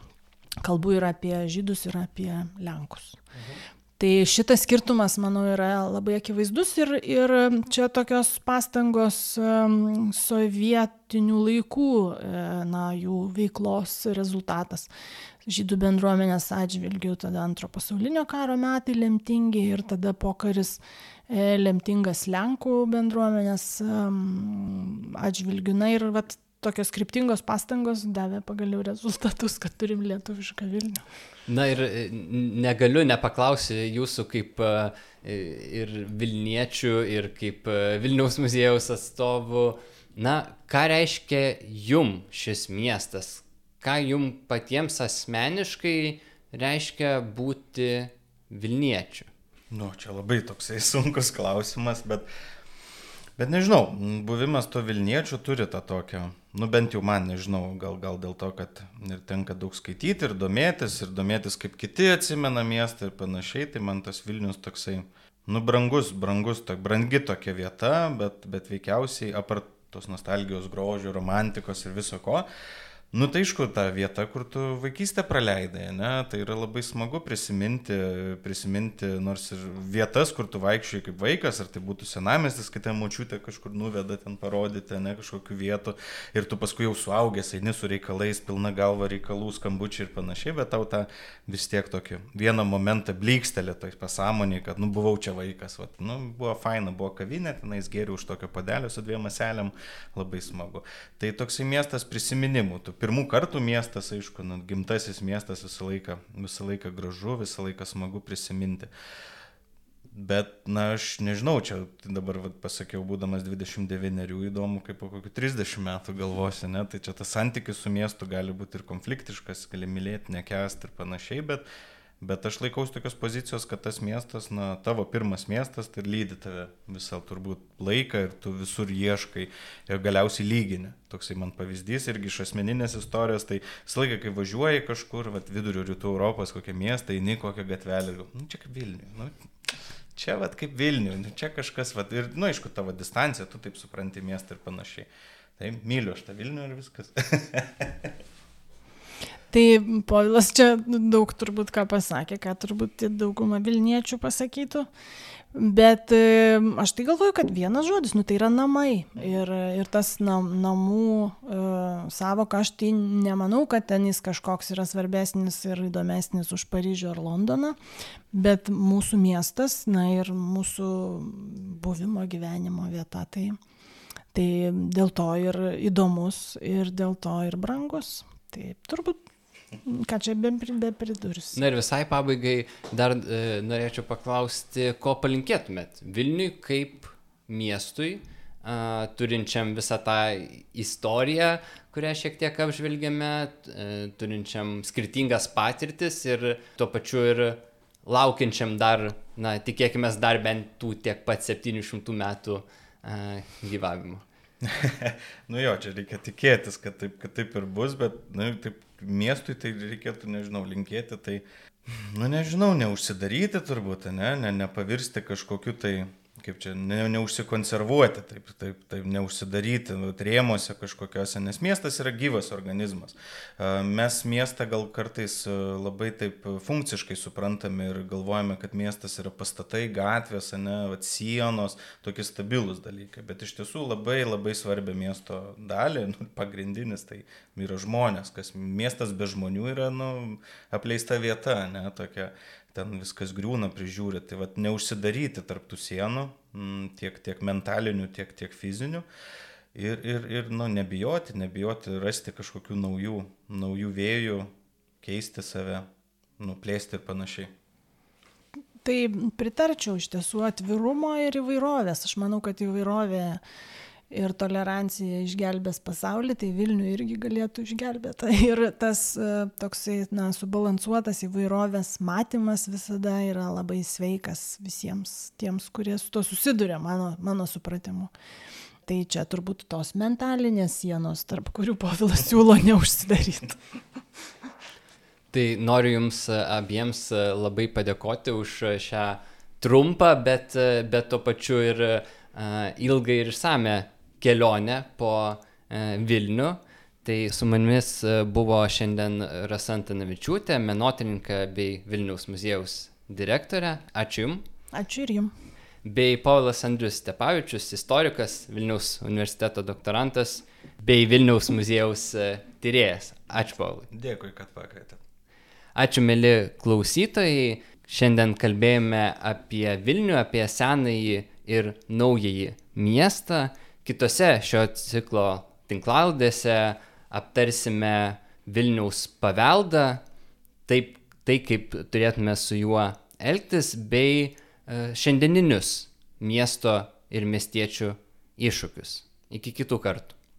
Kalbu ir apie žydus, ir apie lenkus. Mhm. Tai šitas skirtumas, manau, yra labai akivaizdus ir, ir čia tokios pastangos sovietinių laikų, e, na, jų veiklos rezultatas. Žydų bendruomenės atžvilgių tada antro pasaulinio karo metai lemtingi ir tada pokaris e, lemtingas Lenkų bendruomenės atžvilgių. Na ir vat, tokios kryptingos pastangos davė pagaliau rezultatus, kad turim lietuvišką Vilnių. Na ir e, negaliu nepaklausyti jūsų kaip e, ir Vilniečių, ir kaip e, Vilniaus muziejaus atstovų, na, ką reiškia jum šis miestas, ką jum patiems asmeniškai reiškia būti Vilniečiu? Nu, čia labai toksai sunkus klausimas, bet Bet nežinau, buvimas to Vilniečių turi tą tokią, nu bent jau man nežinau, gal, gal dėl to, kad ir tenka daug skaityti ir domėtis, ir domėtis, kaip kiti atsimena miestą ir panašiai, tai man tas Vilnius toksai, nu brangus, brangus, to, brangi tokia vieta, bet, bet veikiausiai apart tos nostalgijos grožio, romantikos ir viso ko, Nu tai aišku, ta vieta, kur tu vaikystę praleidai, ne, tai yra labai smagu prisiminti, prisiminti nors ir vietas, kur tu vaikščiai kaip vaikas, ar tai būtų senamestis, kai ten močiutė kažkur nuveda ten parodyti, ne kažkokių vietų, ir tu paskui jau suaugęs, eini su reikalais, pilna galva reikalų, skambučiai ir panašiai, bet tau tą vis tiek tokį vieną momentą blykstelė toj pasąmonį, kad, nu, buvau čia vaikas, vat, nu, buvo faina, buvo kavinė, tenais geriau už tokio padelio su dviem maselėm, labai smagu. Tai toksai miestas prisiminimų, tu pirmų kartų miestas, aišku, nu, gimtasis miestas visą laiką, visą laiką gražu, visą laiką smagu prisiminti. Bet, na, aš nežinau, čia dabar vat, pasakiau, būdamas 29, įdomu, kaip po kokių 30 metų galvosi, ne, tai čia tas santykis su miestu gali būti ir konfliktiškas, gali mylėti, nekest ir panašiai, bet Bet aš laikausi tokios pozicijos, kad tas miestas, na, tavo pirmas miestas, tai lydi tave visą turbūt laiką ir tu visur ieškai ir galiausiai lygini. Toksai man pavyzdys irgi iš asmeninės istorijos, tai visą laiką, kai važiuoji kažkur, vat, vidurio rytų Europos, kokią miestą, eini kokią gatvelę, nu, čia kaip Vilniuje, nu, čia vat kaip Vilniuje, nu, čia kažkas, vat, ir, nu, aišku, tavo distancija, tu taip supranti miestą ir panašiai. Tai myliu aš tą Vilnių ir viskas. Tai Povilas čia daug turbūt ką pasakė, ką turbūt dauguma Vilniečių pasakytų. Bet e, aš tai galvoju, kad vienas žodis, nu tai yra namai. Ir, ir tas nam, namų e, savoka, aš tai nemanau, kad ten jis kažkoks yra svarbesnis ir įdomesnis už Paryžių ar Londoną. Bet mūsų miestas, na ir mūsų buvimo gyvenimo vieta, tai, tai dėl to ir įdomus ir dėl to ir brangus. Tai turbūt Ką čia be, be pridursi? Na ir visai pabaigai dar e, norėčiau paklausti, ko palinkėtumėt Vilniui kaip miestui, a, turinčiam visą tą istoriją, kurią šiek tiek apžvelgėme, e, turinčiam skirtingas patirtis ir tuo pačiu ir laukiančiam dar na, tikėkime dar bent tų tiek pat 700 metų uh, gyvavimo. nu jo, čia reikia tikėtis, kad taip, kad taip ir bus, bet, na, nu, taip miestui tai reikėtų, nežinau, linkėti, tai, nu, nežinau, neužsidaryti turbūt, ne, ne, nepavirsti kažkokiu tai kaip čia, ne, neužsikonservuoti, taip, taip, taip neužsidaryti rėmose kažkokiuose, nes miestas yra gyvas organizmas. Mes miestą gal kartais labai taip funkciškai suprantame ir galvojame, kad miestas yra pastatai, gatvės, ne, vat, sienos, tokie stabilūs dalykai, bet iš tiesų labai labai svarbią miesto dalį, nu, pagrindinis tai yra žmonės, kas miestas be žmonių yra nu, apleista vieta, ne, tokia ten viskas griūna, prižiūri. Tai vad neužsidaryti tarptų sienų, mm, tiek, tiek mentalinių, tiek, tiek fizinių. Ir, ir, ir nu, nebijoti, nebijoti rasti kažkokių naujų, naujų vėjų, keisti save, nuplėsti ir panašiai. Tai pritarčiau iš tiesų atvirumo ir įvairovės. Aš manau, kad įvairovė ir tolerancija išgelbės pasaulį, tai Vilnių irgi galėtų išgelbėti. Ir tas e, toksai, na, subalansuotas įvairovės matymas visada yra labai sveikas visiems tiems, kurie su to susiduria, mano, mano supratimu. Tai čia turbūt tos mentalinės sienos, tarp kurių povilas siūlo neužsidaryti. Tai noriu Jums e, abiems e, labai padėkoti už šią trumpą, bet, bet tuo pačiu ir ilgą ir išsame kelionę po e, Vilnių. Tai su manimis e, buvo šiandien Rasantanavičiūtė, menotrininka bei Vilniaus muziejaus direktorė. Ačiū Jums. Ačiū ir Jums. Bei Paulas Andrius Stepavičius, istorikas, Vilniaus universiteto doktorantas bei Vilniaus muziejaus e, tyrėjas. Ačiū Paulai. Dėkui, kad pakvietėte. Ačiū, mėly klausytojai. Šiandien kalbėjome apie Vilnių, apie senąjį ir naująjį miestą. Kitose šio ciklo tinklaldėse aptarsime Vilniaus paveldą, taip, tai kaip turėtume su juo elgtis, bei e, šiandieninius miesto ir miestiečių iššūkius. Iki kitų kartų.